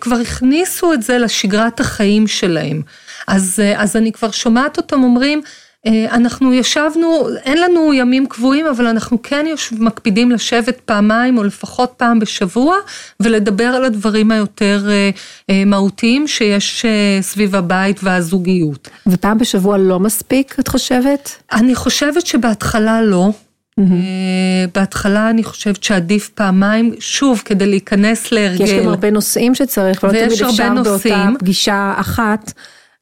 Speaker 2: כבר הכניסו את זה לשגרת החיים שלהם. אז, אז אני כבר שומעת אותם אומרים, אה, אנחנו ישבנו, אין לנו ימים קבועים, אבל אנחנו כן מקפידים לשבת פעמיים או לפחות פעם בשבוע ולדבר על הדברים היותר אה, אה, מהותיים שיש סביב הבית והזוגיות.
Speaker 1: ופעם בשבוע לא מספיק, את חושבת?
Speaker 2: אני חושבת שבהתחלה לא. Mm-hmm. בהתחלה אני חושבת שעדיף פעמיים, שוב, כדי להיכנס להרגל.
Speaker 1: כי יש גם הרבה נושאים שצריך, ולא תמיד אפשר באותה פגישה אחת.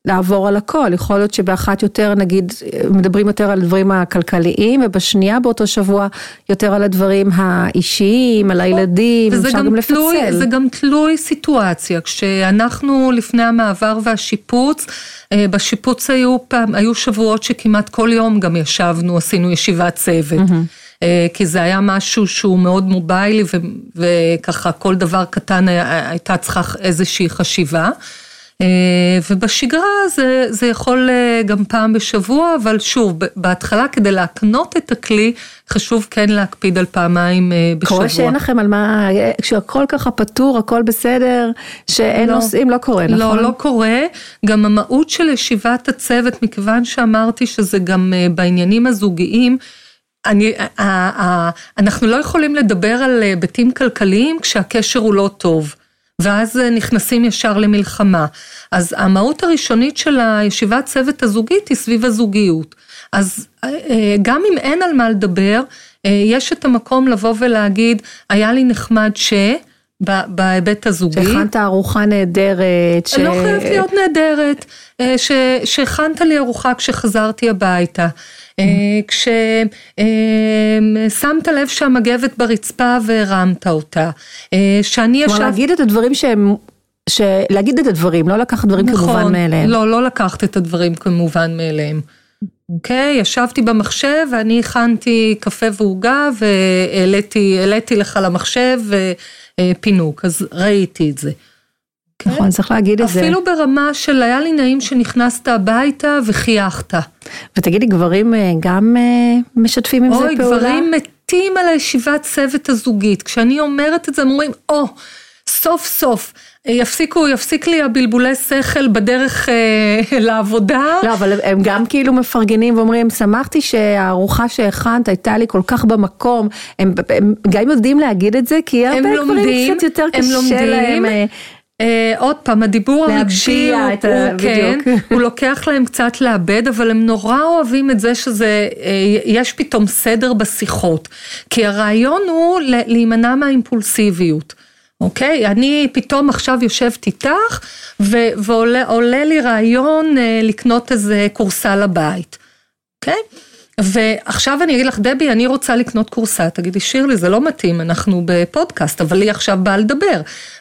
Speaker 1: לעבור על הכל, יכול להיות שבאחת יותר נגיד מדברים יותר על הדברים הכלכליים ובשנייה באותו שבוע יותר על הדברים האישיים, על הילדים, אפשר גם, גם לפצל.
Speaker 2: תלוי, זה גם תלוי סיטואציה, כשאנחנו לפני המעבר והשיפוץ, אה, בשיפוץ היו פעם, היו שבועות שכמעט כל יום גם ישבנו, עשינו ישיבת צוות. Mm-hmm. כי זה היה משהו שהוא מאוד מוביילי וככה כל דבר קטן הייתה צריכה איזושהי חשיבה. אה, ובשגרה זה, זה יכול אה, גם פעם בשבוע, אבל שוב, בהתחלה כדי להקנות את הכלי, חשוב כן להקפיד על פעמיים אה, בשבוע.
Speaker 1: קורה שאין לכם על מה, כשהכל ככה פתור, הכל בסדר, שאין לא, נושאים, לא קורה,
Speaker 2: לא,
Speaker 1: נכון?
Speaker 2: לא, לא קורה. גם המהות של ישיבת הצוות, מכיוון שאמרתי שזה גם בעניינים הזוגיים, אני, אנחנו לא יכולים לדבר על היבטים כלכליים כשהקשר הוא לא טוב. ואז אה, נכנסים ישר למלחמה. אז המהות הראשונית של הישיבת צוות הזוגית היא סביב הזוגיות. אז אה, אה, גם אם אין על מה לדבר, יש את המקום לבוא ולהגיד, היה לי נחמד ש... בהיבט הזוגי.
Speaker 1: שהכנת ארוחה נהדרת.
Speaker 2: ש... לא חייבת להיות נהדרת, שהכנת לי ארוחה כשחזרתי הביתה. אה, כששמת לב שהמגבת ברצפה והרמת אותה, אה, שאני
Speaker 1: ישב... כלומר להגיד את הדברים שהם... להגיד את הדברים, לא לקחת דברים נכון, כמובן מאליהם.
Speaker 2: לא, לא לקחת את הדברים כמובן מאליהם. אוקיי, okay, ישבתי במחשב ואני הכנתי קפה ועוגה והעליתי לך למחשב פינוק, אז ראיתי את זה.
Speaker 1: נכון, צריך להגיד את
Speaker 2: זה. אפילו ברמה של היה לי נעים שנכנסת הביתה וחייכת.
Speaker 1: ותגידי, גברים אה, גם אה, משתפים עם זה פעולה?
Speaker 2: אוי, גברים מתים על הישיבת צוות הזוגית. כשאני אומרת את זה, הם אומרים, או, סוף סוף. אה, יפסיקו, יפסיק לי הבלבולי שכל בדרך אה, לעבודה.
Speaker 1: לא, אבל הם גם כאילו מפרגנים ואומרים, שמחתי שהארוחה שהכנת הייתה לי כל כך במקום. הם, הם גם יודעים להגיד את זה, כי הרבה גברים קצת יותר קשה לומדים, להם.
Speaker 2: אה, עוד פעם, הדיבור הרגשי הוא, הוא, כן, הוא לוקח להם קצת לאבד, אבל הם נורא אוהבים את זה שזה, אה, יש פתאום סדר בשיחות. כי הרעיון הוא להימנע מהאימפולסיביות. אוקיי? אני פתאום עכשיו יושבת איתך, ועולה לי רעיון אה, לקנות איזה כורסה לבית. אוקיי? ועכשיו אני אגיד לך, דבי, אני רוצה לקנות כורסה, תגידי, שירלי, זה לא מתאים, אנחנו בפודקאסט, אבל לי עכשיו בא לדבר.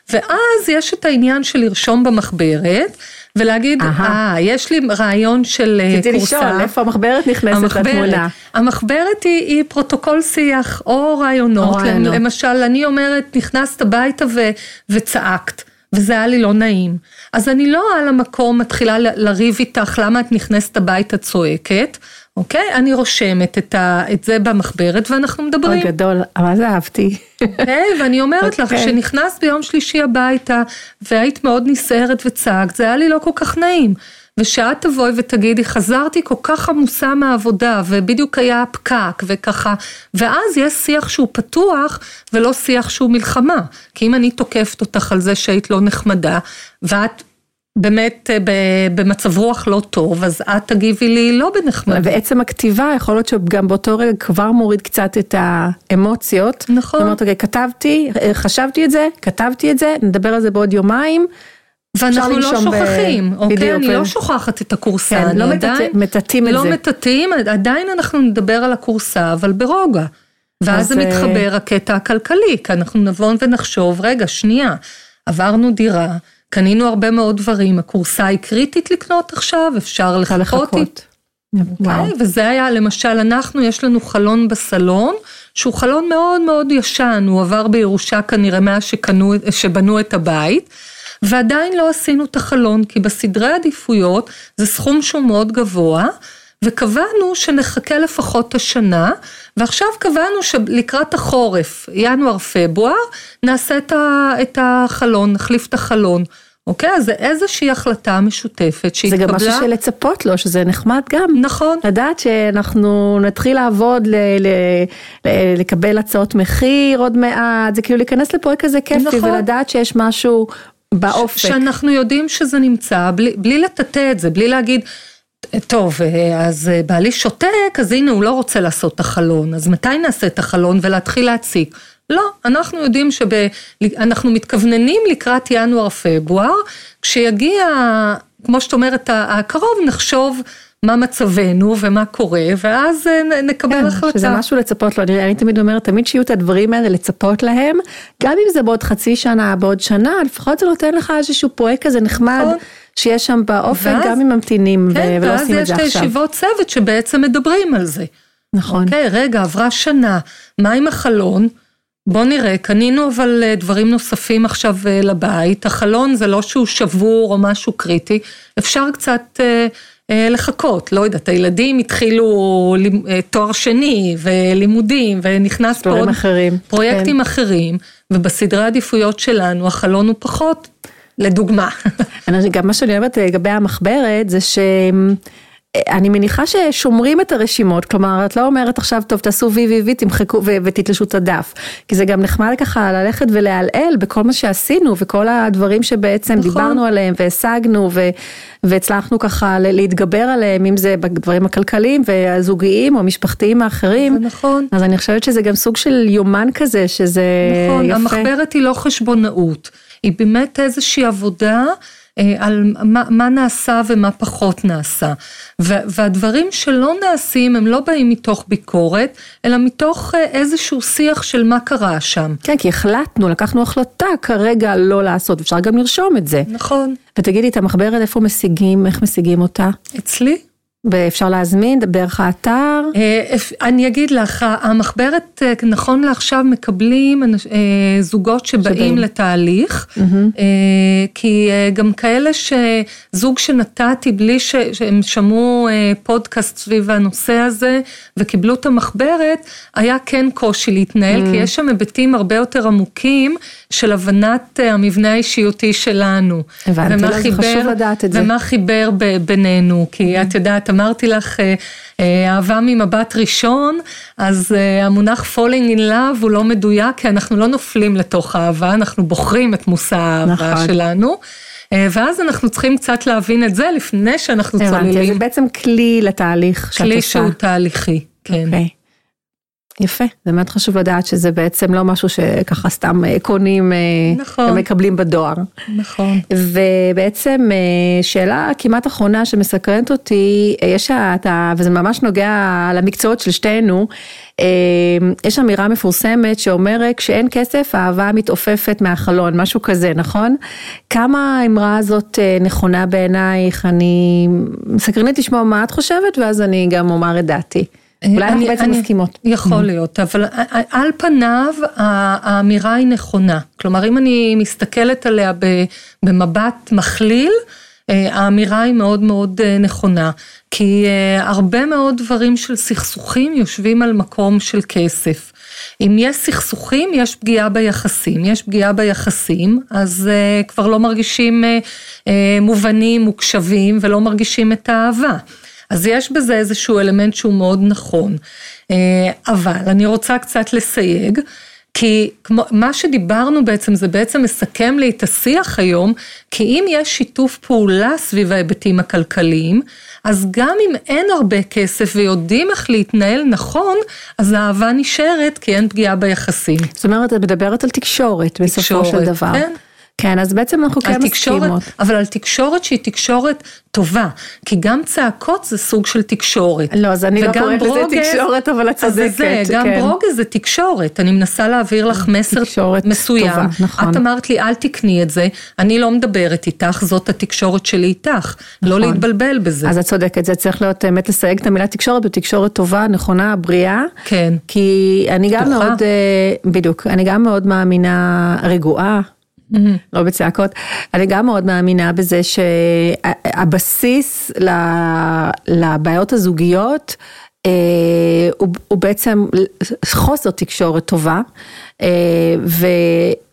Speaker 2: ואז יש את העניין של לרשום במחברת, ולהגיד, אה, יש לי רעיון של אה,
Speaker 1: כורסה. רציתי לשאול, איפה המחברת נכנסת המחברת, לתמונה?
Speaker 2: המחברת היא, היא פרוטוקול שיח או רעיונות. או רעיונות. למשל, אני אומרת, נכנסת הביתה ו, וצעקת. וזה היה לי לא נעים. אז אני לא על המקום מתחילה לריב איתך למה את נכנסת הביתה צועקת, אוקיי? אני רושמת את, ה, את זה במחברת ואנחנו מדברים.
Speaker 1: אוי גדול, מה זה אהבתי.
Speaker 2: אוקיי, ואני אומרת לך,
Speaker 1: אוקיי.
Speaker 2: כשנכנסת ביום שלישי הביתה והיית מאוד נסערת וצעקת, זה היה לי לא כל כך נעים. ושאת תבואי ותגידי, חזרתי כל כך עמוסה מהעבודה, ובדיוק היה פקק, וככה, ואז יש שיח שהוא פתוח, ולא שיח שהוא מלחמה. כי אם אני תוקפת אותך על זה שהיית לא נחמדה, ואת באמת אה, במצב רוח לא טוב, אז את תגיבי לי לא בנחמדה.
Speaker 1: ועצם הכתיבה, יכול להיות שגם באותו רגע כבר מוריד קצת את האמוציות.
Speaker 2: נכון.
Speaker 1: זאת אומרת, אוקיי, כתבתי, אה, חשבתי את זה, כתבתי את זה, נדבר על זה בעוד יומיים.
Speaker 2: ואנחנו לא
Speaker 1: לנשום ב-
Speaker 2: שוכחים, אוקיי?
Speaker 1: בדיוק,
Speaker 2: אני
Speaker 1: ו-
Speaker 2: לא שוכחת את הכורסה,
Speaker 1: כן,
Speaker 2: אני
Speaker 1: לא
Speaker 2: עדיין...
Speaker 1: מטאטאים את
Speaker 2: לא
Speaker 1: זה.
Speaker 2: מטאטאים, עדיין אנחנו נדבר על הכורסה, אבל ברוגע. ואז
Speaker 1: אז,
Speaker 2: זה
Speaker 1: אה,
Speaker 2: מתחבר הקטע הכלכלי, כי אנחנו נבוא ונחשוב, רגע, שנייה, עברנו דירה, קנינו הרבה מאוד דברים, הכורסה היא קריטית לקנות עכשיו, אפשר לחכות. אוקיי, וזה היה, למשל, אנחנו, יש לנו חלון בסלון, שהוא חלון מאוד מאוד ישן, הוא עבר בירושה כנראה מאז שקנו, שבנו את הבית, ועדיין לא עשינו את החלון, כי בסדרי עדיפויות זה סכום שהוא מאוד גבוה, וקבענו שנחכה לפחות השנה, ועכשיו קבענו שלקראת החורף, ינואר-פברואר, נעשה את החלון, נחליף את החלון. אוקיי? אז זה איזושהי החלטה משותפת
Speaker 1: זה
Speaker 2: שהתקבלה.
Speaker 1: גם משהו של לצפות לו, שזה נחמד גם.
Speaker 2: נכון.
Speaker 1: לדעת שאנחנו נתחיל לעבוד, ל- ל- ל- לקבל הצעות מחיר עוד מעט, זה כאילו להיכנס לפרויקט כזה כיפי,
Speaker 2: נכון.
Speaker 1: ולדעת שיש משהו באופק.
Speaker 2: שאנחנו יודעים שזה נמצא, בלי, בלי לטאטא את זה, בלי להגיד, טוב, אה, אז אה, בעלי שותק, אז הנה הוא לא רוצה לעשות את החלון, אז מתי נעשה את החלון ולהתחיל להציק? לא, אנחנו יודעים שאנחנו מתכווננים לקראת ינואר-פברואר, כשיגיע, כמו שאת אומרת, הקרוב, נחשוב מה מצבנו ומה קורה, ואז אה, נקבל
Speaker 1: כן,
Speaker 2: החלטה.
Speaker 1: שזה משהו לצפות לו, אני, אני תמיד אומרת, תמיד שיהיו את הדברים האלה לצפות להם, גם אם זה בעוד חצי שנה, בעוד שנה, לפחות זה נותן לך איזשהו פרויקט כזה נחמד,
Speaker 2: נכון.
Speaker 1: שיש שם באופק,
Speaker 2: ואז-
Speaker 1: גם אם ממתינים
Speaker 2: כן,
Speaker 1: ולא
Speaker 2: ואז
Speaker 1: עושים את
Speaker 2: יש
Speaker 1: זה עכשיו.
Speaker 2: הישיבות צוות שבעצם מדברים על זה.
Speaker 1: נכון.
Speaker 2: אוקיי, רגע, עברה שנה, מה עם החלון? בוא נראה, קנינו אבל אה, דברים נוספים עכשיו אה, לבית, החלון זה לא שהוא שבור או משהו קריטי, אפשר קצת אה, אה, לחכות, לא יודעת, הילדים התחילו אה, תואר שני ולימודים ונכנס פה עוד
Speaker 1: אחרים,
Speaker 2: פרויקטים
Speaker 1: כן.
Speaker 2: אחרים, ובסדרי העדיפויות שלנו החלון הוא פחות, לדוגמה.
Speaker 1: אני, גם מה שאני אוהבת לגבי המחברת זה שאני מניחה ששומרים את הרשימות, כלומר את לא אומרת עכשיו טוב תעשו וי וי וי תמחקו ו- ותתלשו את הדף, כי זה גם נחמד ככה ללכת ולעלעל בכל מה שעשינו וכל הדברים שבעצם
Speaker 2: נכון.
Speaker 1: דיברנו עליהם והשגנו ו- והצלחנו ככה להתגבר עליהם, אם זה בדברים הכלכליים והזוגיים או המשפחתיים האחרים.
Speaker 2: זה נכון.
Speaker 1: אז אני חושבת שזה גם סוג של יומן כזה, שזה
Speaker 2: נכון,
Speaker 1: יפה.
Speaker 2: המחברת היא לא חשבונאות, היא באמת איזושהי עבודה אה, על מה, מה נעשה ומה פחות נעשה. והדברים שלא נעשים הם לא באים מתוך ביקורת, אלא מתוך אה, איזשהו שיח של מה קרה שם.
Speaker 1: כן, כי החלטנו, לקחנו החלטה כרגע לא לעשות, אפשר גם לרשום את זה.
Speaker 2: נכון.
Speaker 1: ותגידי, את המחברת איפה משיגים, איך משיגים אותה?
Speaker 2: אצלי?
Speaker 1: ואפשר להזמין דרך האתר?
Speaker 2: אה, אני אגיד לך, המחברת אה, נכון לעכשיו מקבלים אה, זוגות שבאים
Speaker 1: שבאים.
Speaker 2: לתהליך, אה, כי גם כאלה שזוג שנתתי בלי שהם שמעו פודקאסט סביב הנושא הזה וקיבלו את המחברת, היה כן קושי להתנהל, כי יש שם היבטים הרבה יותר עמוקים של הבנת המבנה האישיותי שלנו.
Speaker 1: הבנתי,
Speaker 2: ומה
Speaker 1: לא, חשוב לדעת את זה.
Speaker 2: ומה חיבר בינינו, כי את יודעת, אמרתי לך, אה, אה, אהבה ממבט ראשון, אז אה, המונח falling in love הוא לא מדויק, כי אנחנו לא נופלים לתוך אהבה, אנחנו בוחרים את מושא האהבה
Speaker 1: נכון.
Speaker 2: שלנו. ואז אנחנו צריכים קצת להבין את זה לפני שאנחנו
Speaker 1: הבנתי, אז זה
Speaker 2: צוללים.
Speaker 1: בעצם כלי לתהליך שאת
Speaker 2: כלי
Speaker 1: עושה.
Speaker 2: שהוא תהליכי, כן.
Speaker 1: אוקיי. יפה, זה מאוד חשוב לדעת שזה בעצם לא משהו שככה סתם אה, קונים אה,
Speaker 2: נכון.
Speaker 1: ומקבלים בדואר.
Speaker 2: נכון.
Speaker 1: ובעצם אה, שאלה כמעט אחרונה שמסקרנת אותי, יש את ה... וזה ממש נוגע למקצועות של שתינו, יש אמירה מפורסמת שאומרת כשאין כסף האהבה מתעופפת מהחלון, משהו כזה, נכון? כמה האמרה הזאת נכונה בעינייך? אני מסקרנית לשמוע מה את חושבת ואז אני גם אומר את דעתי. אולי אנחנו בעצם
Speaker 2: אני-
Speaker 1: מסכימות.
Speaker 2: יכול להיות, אבל על פניו האמירה היא נכונה. כלומר, אם אני מסתכלת עליה במבט מכליל, האמירה היא מאוד מאוד נכונה, כי הרבה מאוד דברים של סכסוכים יושבים על מקום של כסף. אם יש סכסוכים, יש פגיעה ביחסים. יש פגיעה ביחסים, אז uh, כבר לא מרגישים uh, uh, מובנים, מוקשבים, ולא מרגישים את האהבה. אז יש בזה איזשהו אלמנט שהוא מאוד נכון. Uh, אבל אני רוצה קצת לסייג. כי כמו, מה שדיברנו בעצם זה בעצם מסכם לי את השיח היום, כי אם יש שיתוף פעולה סביב ההיבטים הכלכליים, אז גם אם אין הרבה כסף ויודעים איך להתנהל נכון, אז האהבה נשארת כי אין פגיעה ביחסים.
Speaker 1: זאת אומרת, את מדברת על תקשורת בסופו של דבר. כן. כן, אז בעצם אנחנו כן מסכימות.
Speaker 2: אבל על תקשורת שהיא תקשורת טובה, כי גם צעקות זה סוג של תקשורת.
Speaker 1: לא, אז אני לא קוראת לזה תקשורת, אבל את צודקת. אז זה,
Speaker 2: גם כן. ברוגז זה תקשורת, אני מנסה להעביר לך מסר מסוים. טובה, נכון. את אמרת לי, אל תקני את זה, אני לא מדברת איתך, זאת התקשורת שלי איתך. לא נכון. לא להתבלבל בזה.
Speaker 1: אז את צודקת, זה צריך להיות באמת לסייג את המילה תקשורת בתקשורת טובה, נכונה, בריאה.
Speaker 2: כן.
Speaker 1: כי אני גם מאוד, אה, בדיוק, אני גם מאוד מאמינה רגועה. Mm-hmm. לא בצעקות. אני גם מאוד מאמינה בזה שהבסיס לבעיות הזוגיות אה, הוא, הוא בעצם חוסר תקשורת טובה, אה,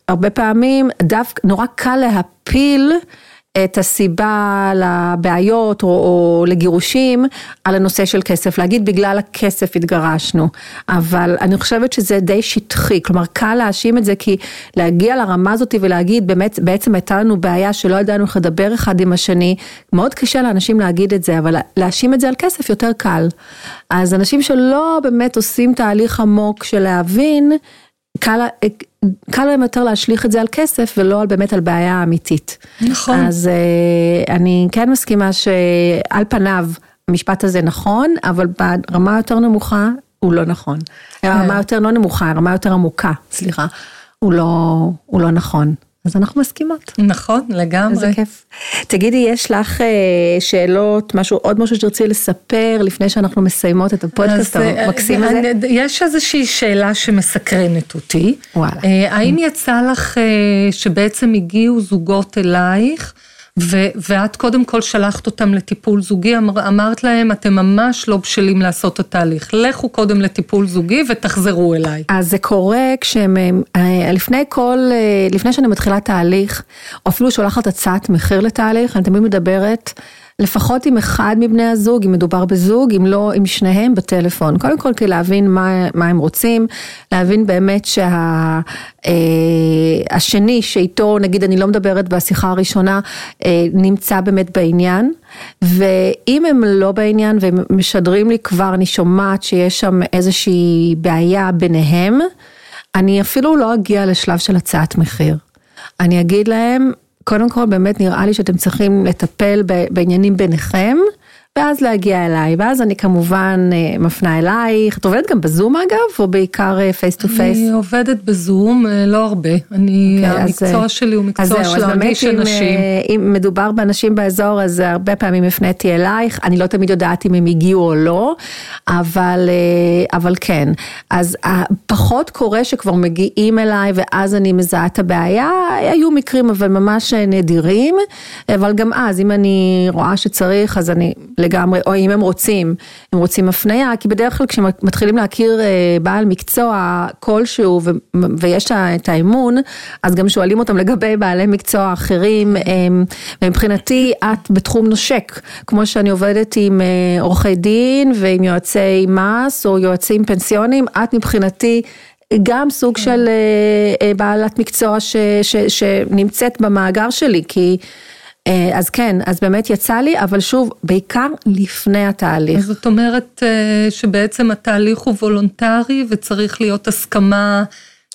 Speaker 1: והרבה פעמים דווקא נורא קל להפיל את הסיבה לבעיות או, או לגירושים על הנושא של כסף, להגיד בגלל הכסף התגרשנו, אבל אני חושבת שזה די שטחי, כלומר קל להאשים את זה כי להגיע לרמה הזאת ולהגיד באמת בעצם הייתה לנו בעיה שלא ידענו איך לדבר אחד עם השני, מאוד קשה לאנשים להגיד את זה, אבל להאשים את זה על כסף יותר קל. אז אנשים שלא באמת עושים תהליך עמוק של להבין, קל, קל להם יותר להשליך את זה על כסף ולא על באמת על בעיה אמיתית.
Speaker 2: נכון.
Speaker 1: אז uh, אני כן מסכימה שעל פניו המשפט הזה נכון, אבל ברמה יותר נמוכה הוא לא נכון. כן. רמה יותר לא נמוכה, רמה יותר עמוקה, סליחה, הוא לא, הוא לא נכון. אז אנחנו מסכימות.
Speaker 2: נכון, לגמרי.
Speaker 1: איזה כיף. תגידי, יש לך אה, שאלות, משהו, עוד משהו שתרצי לספר לפני שאנחנו מסיימות את הפודקאסט אה, המקסים הזה?
Speaker 2: יש איזושהי שאלה שמסקרנת אותי.
Speaker 1: וואלה.
Speaker 2: אה, האם יצא לך שבעצם הגיעו זוגות אלייך? ו- ואת קודם כל שלחת אותם לטיפול זוגי, אמר, אמרת להם, אתם ממש לא בשלים לעשות את התהליך, לכו קודם לטיפול זוגי ותחזרו אליי.
Speaker 1: אז זה קורה כשהם, אה, לפני כל, אה, לפני שאני מתחילה תהליך, או אפילו שולחת הצעת מחיר לתהליך, אני תמיד מדברת. לפחות עם אחד מבני הזוג, אם מדובר בזוג, אם לא עם שניהם בטלפון. קודם כל, כדי להבין מה, מה הם רוצים, להבין באמת שהשני שה, אה, שאיתו, נגיד אני לא מדברת בשיחה הראשונה, אה, נמצא באמת בעניין. ואם הם לא בעניין והם משדרים לי כבר, אני שומעת שיש שם איזושהי בעיה ביניהם, אני אפילו לא אגיע לשלב של הצעת מחיר. אני אגיד להם, קודם כל באמת נראה לי שאתם צריכים לטפל בעניינים ביניכם. ואז להגיע אליי, ואז אני כמובן אה, מפנה אלייך, את עובדת גם בזום אגב, או בעיקר face to face?
Speaker 2: אני עובדת בזום, אה, לא הרבה, אני, okay, אוקיי, המקצוע אז, של הוא מקצוע של להרגיש אנשים.
Speaker 1: אה, אם מדובר באנשים באזור, אז הרבה פעמים הפניתי אלייך, אני לא תמיד יודעת אם הם הגיעו או לא, אבל, אבל כן. אז פחות קורה שכבר מגיעים אליי, ואז אני מזהה את הבעיה, היו מקרים אבל ממש נדירים, אבל גם אז, אם אני רואה שצריך, אז אני... לגמרי, או אם הם רוצים, הם רוצים הפנייה, כי בדרך כלל כשמתחילים להכיר אה, בעל מקצוע כלשהו ויש את האמון, אז גם שואלים אותם לגבי בעלי מקצוע אחרים, אה, ומבחינתי את בתחום נושק, כמו שאני עובדת עם אה, עורכי דין ועם יועצי מס או יועצים פנסיונים, את מבחינתי גם סוג. של בעלת מקצוע ש, ש, שנמצאת במאגר שלי, כי אה, אז כן, אז באמת יצא לי, אבל שוב, בעיקר לפני התהליך.
Speaker 2: זאת אומרת אה, שבעצם התהליך הוא וולונטרי וצריך להיות הסכמה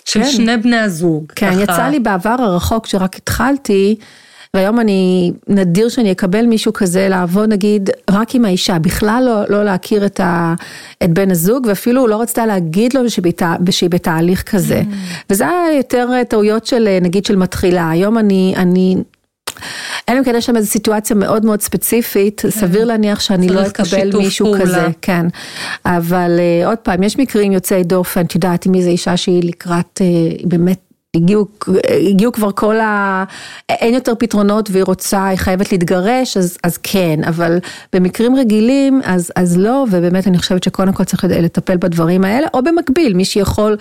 Speaker 2: של כן. שני בני הזוג.
Speaker 1: כן, ככה. יצא לי בעבר הרחוק שרק התחלתי, והיום אני, נדיר שאני אקבל מישהו כזה לעבוד נגיד רק עם האישה, בכלל לא, לא להכיר את, ה, את בן הזוג, ואפילו לא רצתה להגיד לו שהיא בתהליך כזה. Mm. וזה היה יותר טעויות של נגיד של מתחילה, היום אני, אני אלא אם כן יש שם איזו סיטואציה מאוד מאוד ספציפית, כן. סביר להניח שאני לא אקבל מישהו פעולה. כזה, כן. אבל uh, עוד פעם, יש מקרים יוצאי דופן, את יודעת, אם איזו אישה שהיא לקראת, uh, באמת הגיעו, הגיעו כבר כל ה... אין יותר פתרונות והיא רוצה, היא חייבת להתגרש, אז, אז כן, אבל במקרים רגילים, אז, אז לא, ובאמת אני חושבת שקודם כל צריך לטפל בדברים האלה, או במקביל, מי שיכול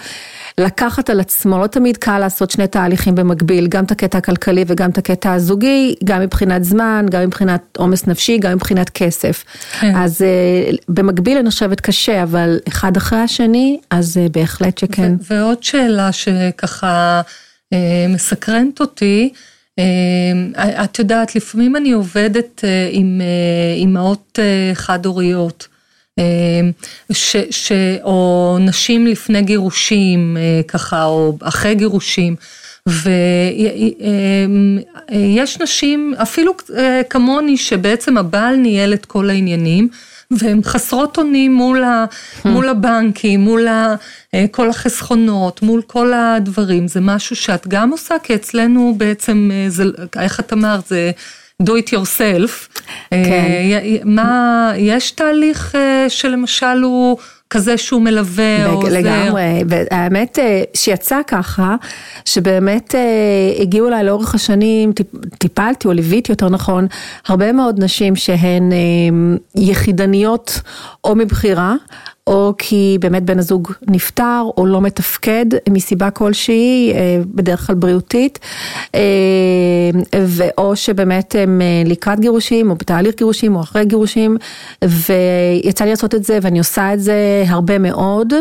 Speaker 1: לקחת על עצמו, לא תמיד קל לעשות שני תהליכים במקביל, גם את הקטע הכלכלי וגם את הקטע הזוגי, גם מבחינת זמן, גם מבחינת עומס נפשי, גם מבחינת כסף. כן. אז uh, במקביל אני חושבת קשה, אבל אחד אחרי השני, אז uh, בהחלט שכן.
Speaker 2: ועוד שאלה שככה מסקרנת אותי, את יודעת, לפעמים אני עובדת עם אימהות חד-הוריות. או נשים לפני גירושים ככה, או אחרי גירושים. ויש נשים, אפילו כמוני, שבעצם הבעל ניהל את כל העניינים, והן חסרות אונים מול, ה, מול הבנקים, מול ה, כל החסכונות, מול כל הדברים. זה משהו שאת גם עושה, כי אצלנו בעצם, זה, איך את אמרת, זה... do it yourself. כן. מה, יש תהליך שלמשל הוא כזה שהוא מלווה או עוזר.
Speaker 1: לגמרי, והאמת שיצא ככה, שבאמת הגיעו אליי לאורך השנים, טיפלתי או ליוויתי יותר נכון, הרבה מאוד נשים שהן יחידניות או מבחירה. או כי באמת בן הזוג נפטר או לא מתפקד מסיבה כלשהי, בדרך כלל בריאותית, או שבאמת הם לקראת גירושים או בתהליך גירושים או אחרי גירושים, ויצא לי לעשות את זה ואני עושה את זה הרבה מאוד,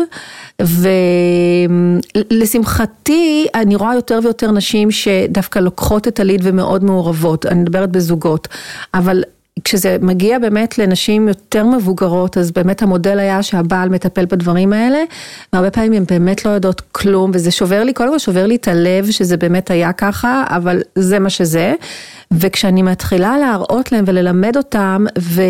Speaker 1: ולשמחתי אני רואה יותר ויותר נשים שדווקא לוקחות את הליד ומאוד מעורבות, אני מדברת בזוגות, אבל כשזה מגיע באמת לנשים יותר מבוגרות, אז באמת המודל היה שהבעל מטפל בדברים האלה, והרבה פעמים הן באמת לא יודעות כלום, וזה שובר לי, קודם כל שובר לי את הלב שזה באמת היה ככה, אבל זה מה שזה. וכשאני מתחילה להראות להם וללמד אותם, ו...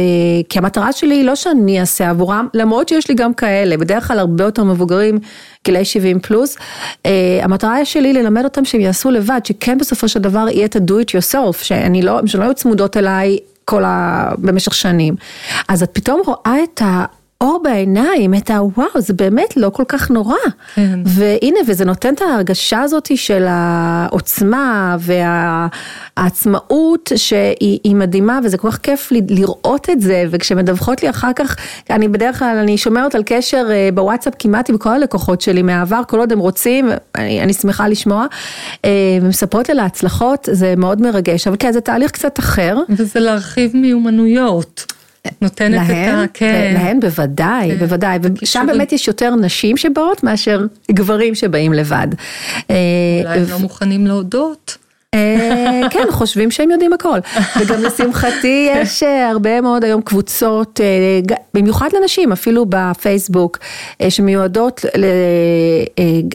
Speaker 1: כי המטרה שלי היא לא שאני אעשה עבורם, למרות שיש לי גם כאלה, בדרך כלל הרבה יותר מבוגרים, גילאי 70 פלוס, uh, המטרה שלי ללמד אותם שהם יעשו לבד, שכן בסופו של דבר יהיה את ה-do it yourself, שאני לא, שלא יהיו צמודות אליי כל ה... במשך שנים. אז את פתאום רואה את ה... אור בעיניים, את הוואו, זה באמת לא כל כך נורא. כן. והנה, וזה נותן את ההרגשה הזאת של העוצמה והעצמאות שהיא מדהימה, וזה כל כך כיף לי לראות את זה, וכשמדווחות לי אחר כך, אני בדרך כלל, אני שומרת על קשר אה, בוואטסאפ כמעט עם כל הלקוחות שלי מהעבר, כל עוד הם רוצים, אני, אני שמחה לשמוע, אה, ומספרות על ההצלחות, זה מאוד מרגש, אבל כן, זה תהליך קצת אחר.
Speaker 2: וזה להרחיב מיומנויות. נותנת להן, את ה... כן.
Speaker 1: להן בוודאי, כן. בוודאי, ושם באמת יש יותר נשים שבאות מאשר גברים שבאים לבד.
Speaker 2: אולי הם לא מוכנים להודות.
Speaker 1: אה, כן, חושבים שהם יודעים הכל. וגם לשמחתי יש אה, הרבה מאוד היום קבוצות, אה, במיוחד לנשים, אפילו בפייסבוק, שמיועדות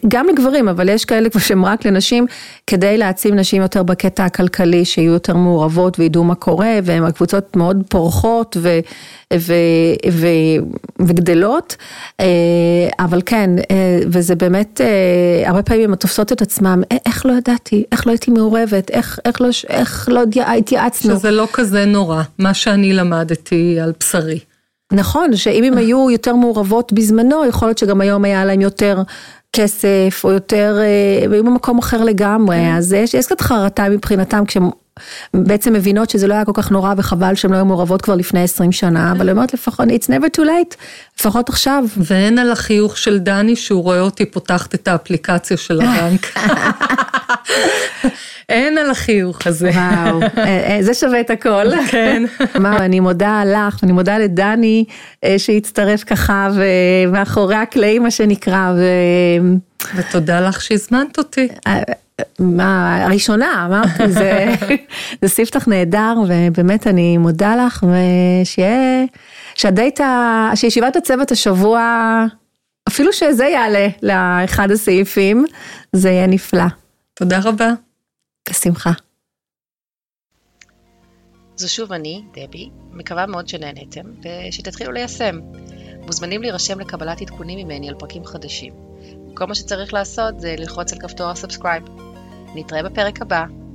Speaker 1: גם לגברים, אבל יש כאלה שהם רק לנשים, כדי להעצים נשים יותר בקטע הכלכלי, שיהיו יותר מעורבות וידעו מה קורה, והן הקבוצות מאוד פורחות ו, ו, ו, וגדלות, אבל כן, וזה באמת, הרבה פעמים הן תופסות את עצמם, איך לא ידעתי, איך לא הייתי מעורבת, איך, איך לא, איך לא התייעצנו.
Speaker 2: שזה לא כזה נורא, מה שאני למדתי על בשרי.
Speaker 1: נכון, שאם הם היו יותר מעורבות בזמנו, יכול להיות שגם היום היה להם יותר כסף, או יותר, אה, היו במקום אחר לגמרי, כן. אז יש קצת חרטה מבחינתם כשהם בעצם מבינות שזה לא היה כל כך נורא וחבל שהן לא היו מעורבות כבר לפני 20 שנה, אבל אני אומרת לפחות, it's never too late, לפחות עכשיו.
Speaker 2: ואין על החיוך של דני שהוא רואה אותי פותחת את האפליקציה של הבנק. אין על החיוך הזה.
Speaker 1: וואו, אה, אה, זה שווה את הכל. כן. וואו, אני מודה לך, ואני מודה לדני אה, שהצטרף ככה, ומאחורי הקלעים מה שנקרא. ו...
Speaker 2: ותודה לך שהזמנת אותי.
Speaker 1: מה, הראשונה, אמרתי, זה, זה ספתח נהדר, ובאמת אני מודה לך, ושיהיה, שהדייט, שישיבת הצוות השבוע, אפילו שזה יעלה לאחד הסעיפים, זה יהיה נפלא.
Speaker 2: תודה רבה.
Speaker 1: בשמחה.
Speaker 3: זו שוב אני, דבי, מקווה מאוד שנהנתם, ושתתחילו ליישם. מוזמנים להירשם לקבלת עדכונים ממני על פרקים חדשים. כל מה שצריך לעשות זה ללחוץ על כפתור ה subscribe. נתראה בפרק הבא.